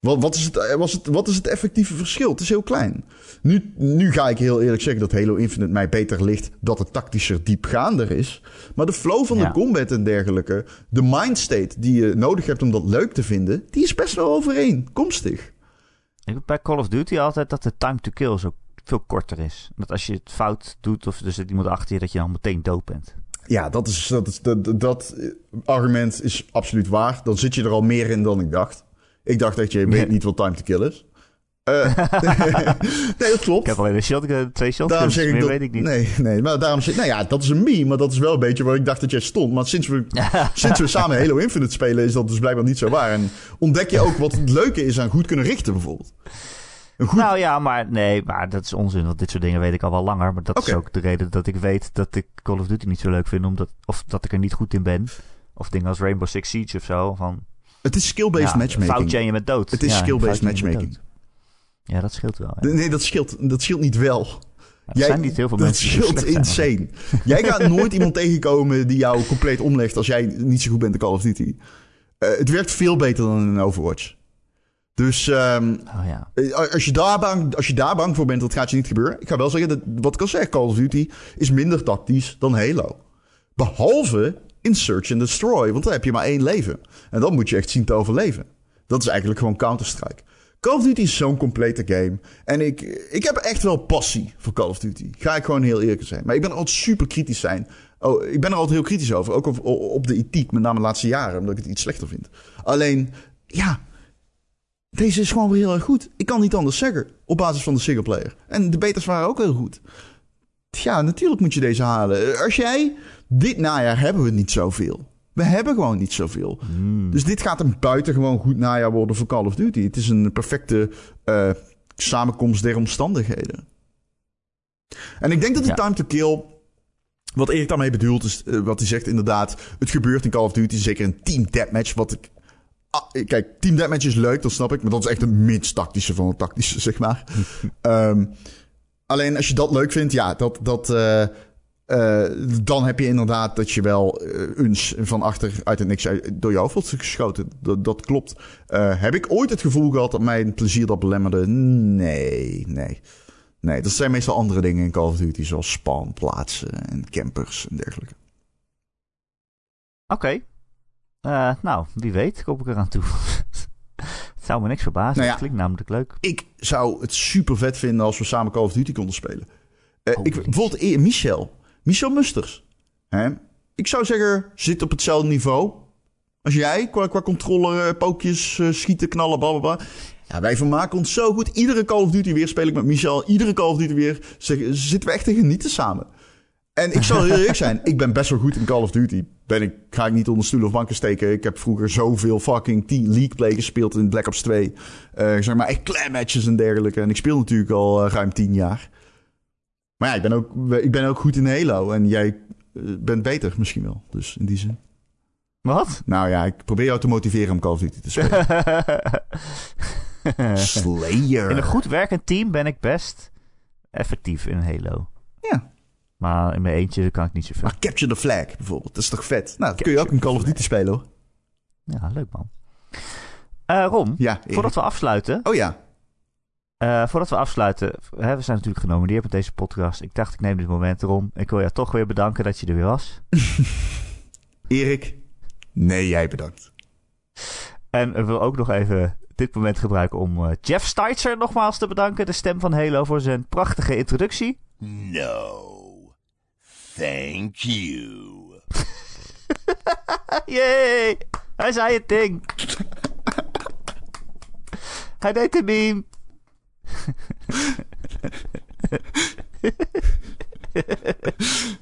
Wat, wat, is het, eh, was het, wat is het effectieve verschil? Het is heel klein. Nu, nu ga ik heel eerlijk zeggen dat Halo Infinite mij beter ligt. Dat het tactischer diepgaander is. Maar de flow van Ja. de combat en dergelijke. De mindstate die je nodig hebt om dat leuk te vinden. Die is best wel overeenkomstig. Ik heb bij Call of Duty altijd dat de time to kill zo veel korter is. Dat als je het fout doet of er zit iemand achter je, dat je dan meteen dood bent. Ja, dat, is, dat, is, dat, dat argument is absoluut waar. Dan zit je er al meer in dan ik dacht. Ik dacht dat je weet niet wat time to kill is. Eh, (laughs) (laughs) nee, dat klopt. Ik heb alleen een shotgun, twee shotguns, Daarom zeg ik meer dat, weet ik niet. Nee, nee, maar daarom zeg Nou ja, dat is een meme, maar dat is wel een beetje waar ik dacht dat jij stond. Maar sinds we, (laughs) sinds we samen Halo Infinite spelen, is dat dus blijkbaar niet zo waar. En ontdek je ook wat het leuke is aan goed kunnen richten, bijvoorbeeld. Goed... Nou ja, maar nee, maar dat is onzin. Want dit soort dingen weet ik al wel langer. Maar dat is ook de reden dat ik weet dat ik Call of Duty niet zo leuk vind. Omdat, of dat ik er niet goed in ben. Of dingen als Rainbow Six Siege of zo. Van, het is skill-based ja, matchmaking. Foutje en je bent dood. Het is Ja, skill-based matchmaking. Ja, dat scheelt wel. ja. Nee, dat scheelt, dat scheelt niet wel. Er zijn niet heel veel dat mensen die zo scheelt insane. Jij gaat nooit iemand tegenkomen die jou compleet omlegt als jij niet zo goed bent in Call of Duty. Eh, het werkt veel beter dan in Overwatch. Dus ehm, Oh ja. eh, als, je daar bang, als je daar bang voor bent, dat gaat je niet gebeuren. Ik ga wel zeggen, dat, wat ik al zeg, Call of Duty is minder tactisch dan Halo. Behalve in Search and Destroy. Want dan heb je maar één leven. En dan moet je echt zien te overleven. Dat is eigenlijk gewoon Counter-Strike. Call of Duty is zo'n complete game. En ik, ik heb echt wel passie voor Call of Duty. Ga ik gewoon heel eerlijk zijn. Maar ik ben er altijd super kritisch zijn. Oh, ik ben er altijd heel kritisch over. Ook op, op de ethiek, met name de laatste jaren. Omdat ik het iets slechter vind. Alleen, ja... Deze is gewoon weer heel erg goed. Ik kan niet anders zeggen. Op basis van de singleplayer. En de betas waren ook heel goed. Ja, natuurlijk moet je deze halen. Als jij... Dit najaar hebben we niet zoveel. We hebben gewoon niet zoveel. Dus dit gaat een buitengewoon goed najaar worden voor Call of Duty. Het is een perfecte uh, samenkomst der omstandigheden. En ik denk dat de Ja. time to kill... Wat Erik daarmee bedoelt, is uh, wat hij zegt inderdaad... Het gebeurt in Call of Duty, zeker een team deathmatch... Wat ik Ah, kijk, Team Deathmatch is leuk, dat snap ik. Maar dat is echt het minst tactische van het tactische, (laughs) zeg maar. um, (laughs) alleen als je dat leuk vindt, ja, dat, dat, uh, uh, dan heb je inderdaad dat je wel uh, eens van achter uit het niks uit, door je hoofd wordt geschoten. Dat, dat klopt. Uh, heb ik ooit het gevoel gehad dat mijn plezier dat belemmerde? Nee, nee. Nee, dat zijn meestal andere dingen in Call of Duty, zoals spawnplaatsen en campers en dergelijke. Oké. Okay. Nou, wie weet, kom ik eraan toe. (laughs) het zou me niks verbazen. Nou ja, klinkt namelijk leuk. Ik zou het super vet vinden als we samen Call of Duty konden spelen. Oh, ik, bijvoorbeeld Michel. Michel Musters. Hè? Ik zou zeggen, zit op hetzelfde niveau. Als jij, qua, qua controle, pookjes, uh, schieten, knallen, blablabla. Ja, wij vermaken ons zo goed. Iedere Call of Duty weer speel ik met Michel. Iedere Call of Duty weer zeg, zitten we echt te genieten samen. En ik zal heel eerlijk zijn, ik ben best wel goed in Call of Duty. Ben ik, ga ik niet onder stoelen of banken steken. Ik heb vroeger zoveel fucking team League Play gespeeld in Black Ops 2. Uh, zeg maar echt clan matches en dergelijke. En ik speel natuurlijk al ruim 10 jaar. Maar ja, ik ben, ook, ik ben ook goed in Halo. En jij uh, bent beter misschien wel. Dus in die zin. Wat? Nou ja, ik probeer jou te motiveren om Call of Duty te spelen. (laughs) Slayer. In een goed werkend team ben ik best effectief in Halo. Ja. Maar in mijn eentje kan ik niet zoveel. Maar Capture the Flag bijvoorbeeld, dat is toch vet? Nou, dat kun je ook in Call of Duty spelen hoor. Ja, leuk man. Uh, Rom, ja, voordat we afsluiten. Oh ja. Uh, voordat we afsluiten, hè, we zijn natuurlijk genomineerd met deze podcast. Ik dacht, ik neem dit moment Rom. Ik wil jou toch weer bedanken dat je er weer was. (laughs) Erik, nee, jij bedankt. En ik wil ook nog even dit moment gebruiken om uh, Jeff Steitzer nogmaals te bedanken. De stem van Halo voor zijn prachtige introductie. No. Thank you. (laughs) Yay! Hij zei het ding. (laughs) Hij deed de meme. (laughs)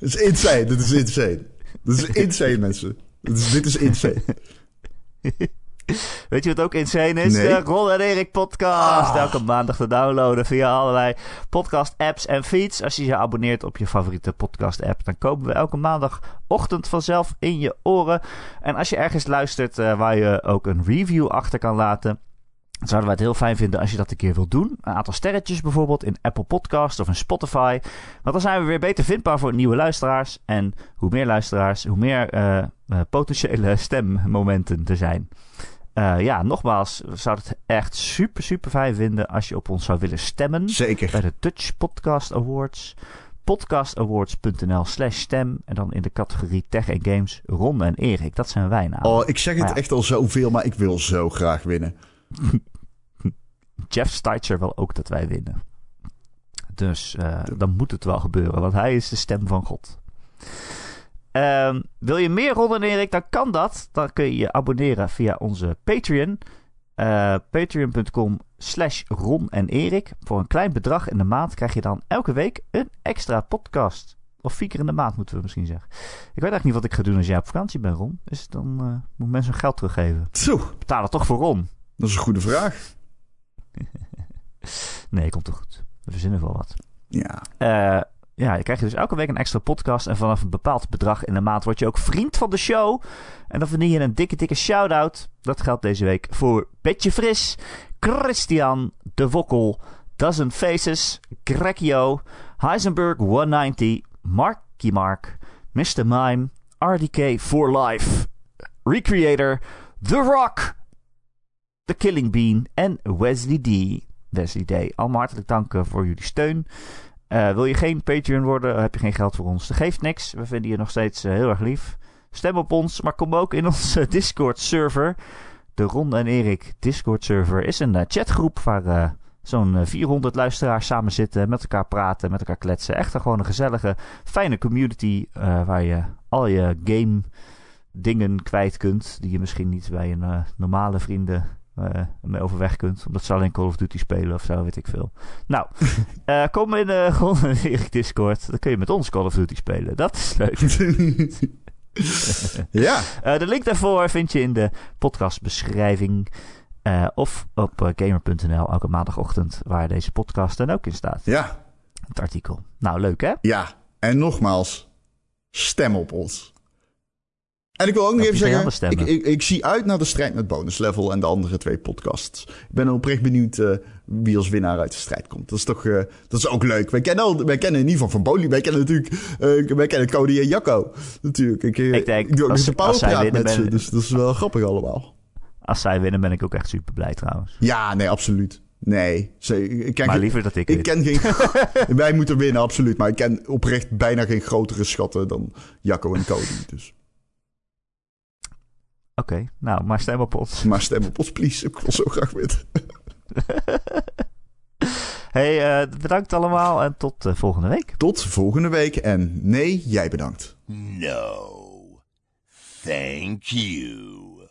Het is insane. Dit is insane. Dit is insane, mensen. Dit is, dit is insane. Weet je wat ook insane is? Nee. De Ron en Erik podcast. Ah. Elke maandag te downloaden via allerlei podcast apps en feeds. Als je je abonneert op je favoriete podcast app, dan komen we elke maandagochtend vanzelf in je oren. En als je ergens luistert uh, waar je ook een review achter kan laten. Zouden wij het heel fijn vinden als je dat een keer wilt doen. Een aantal sterretjes bijvoorbeeld in Apple Podcast of in Spotify. Want dan zijn we weer beter vindbaar voor nieuwe luisteraars. En hoe meer luisteraars, hoe meer uh, uh, potentiële (laughs) stemmomenten er zijn. Uh, ja, nogmaals, we zouden het echt super, super fijn vinden als je op ons zou willen stemmen. Zeker. Bij de Dutch Podcast Awards. podcastawards.nl slash stem. En dan in de categorie Tech en Games Ron en Erik. Dat zijn wij. Oh, ik zeg het ja. echt al zoveel, maar ik wil zo graag winnen. (laughs) Jeff Steitzer wil ook dat wij winnen. Dus uh, dan moet het wel gebeuren, want hij is de stem van God. Um, wil je meer Ron en Erik, dan kan dat. Dan kun je je abonneren via onze Patreon. Uh, Patreon.com slash Ron en Erik. Voor een klein bedrag in de maand krijg je dan elke week een extra podcast. Of vier keer in de maand moeten we misschien zeggen. Ik weet eigenlijk niet wat ik ga doen als jij op vakantie bent, Ron. Dus dan uh, moet mensen hun geld teruggeven. Zo. Betalen toch voor Ron? Dat is een goede vraag. (laughs) nee, komt toch goed. We verzinnen wel wat. Ja. Uh, ja, je krijgt dus elke week een extra podcast. En vanaf een bepaald bedrag in de maand word je ook vriend van de show. En dan verdien je een dikke, dikke shout-out. Dat geldt deze week voor Betje Fris, Christian, De Wokkel, Dozen Faces, Grekio, Heisenberg 190, Marky Mark, Mr. Mime, RDK for Life, Recreator, The Rock, The Killing Bean en Wesley D. Wesley D. Allemaal hartelijk dank voor jullie steun. Uh, wil je geen Patreon worden, heb je geen geld voor ons. Dat geeft niks. We vinden je nog steeds uh, heel erg lief. Stem op ons, maar kom ook in (laughs) onze Discord-server. De Ron en Erik Discord-server is een chatgroep waar zo'n 400 luisteraars samen zitten, met elkaar praten, met elkaar kletsen. Echt gewoon een gezellige, fijne community waar je al je game dingen kwijt kunt die je misschien niet bij een normale vrienden mee overweg kunt. Omdat ze alleen Call of Duty spelen of zo, weet ik veel. Nou, uh, (laughs) kom in de (laughs) uh, Discord. Dan kun je met ons Call of Duty spelen. Dat is leuk. (laughs) ja. de link daarvoor vind je in de podcastbeschrijving. of op gamer.nl elke maandagochtend, waar deze podcast dan ook in staat. Ja. Het artikel. Nou, leuk hè? Ja. En nogmaals, stem op ons. En ik wil ook nog even zeggen, ik, ik, ik, zie uit naar de strijd met bonus level en de andere twee podcasts. Ik ben oprecht benieuwd uh, wie als winnaar uit de strijd komt. Dat is toch, uh, dat is ook leuk. Wij kennen, al, wij kennen in ieder geval van Boli, wij kennen natuurlijk, uh, wij kennen Cody en Jacco natuurlijk. Ik, ik denk, ik doe ook als, een powerpraat met ze, dus dat is wel grappig allemaal. Als zij winnen ben ik ook echt super blij trouwens. Ja, nee, absoluut. Nee, ik ken maar liever dat ik Ik ken geen... (laughs) (laughs) wij moeten winnen, absoluut. Maar ik ken oprecht bijna geen grotere schatten dan Jacco en Cody, dus... Oké, nou, maar stem op ons. (laughs) Maar stem op ons, please. Ik wil zo graag weten. (laughs) hey, uh, bedankt allemaal en tot uh, volgende week. Tot volgende week en nee, jij bedankt. No, thank you.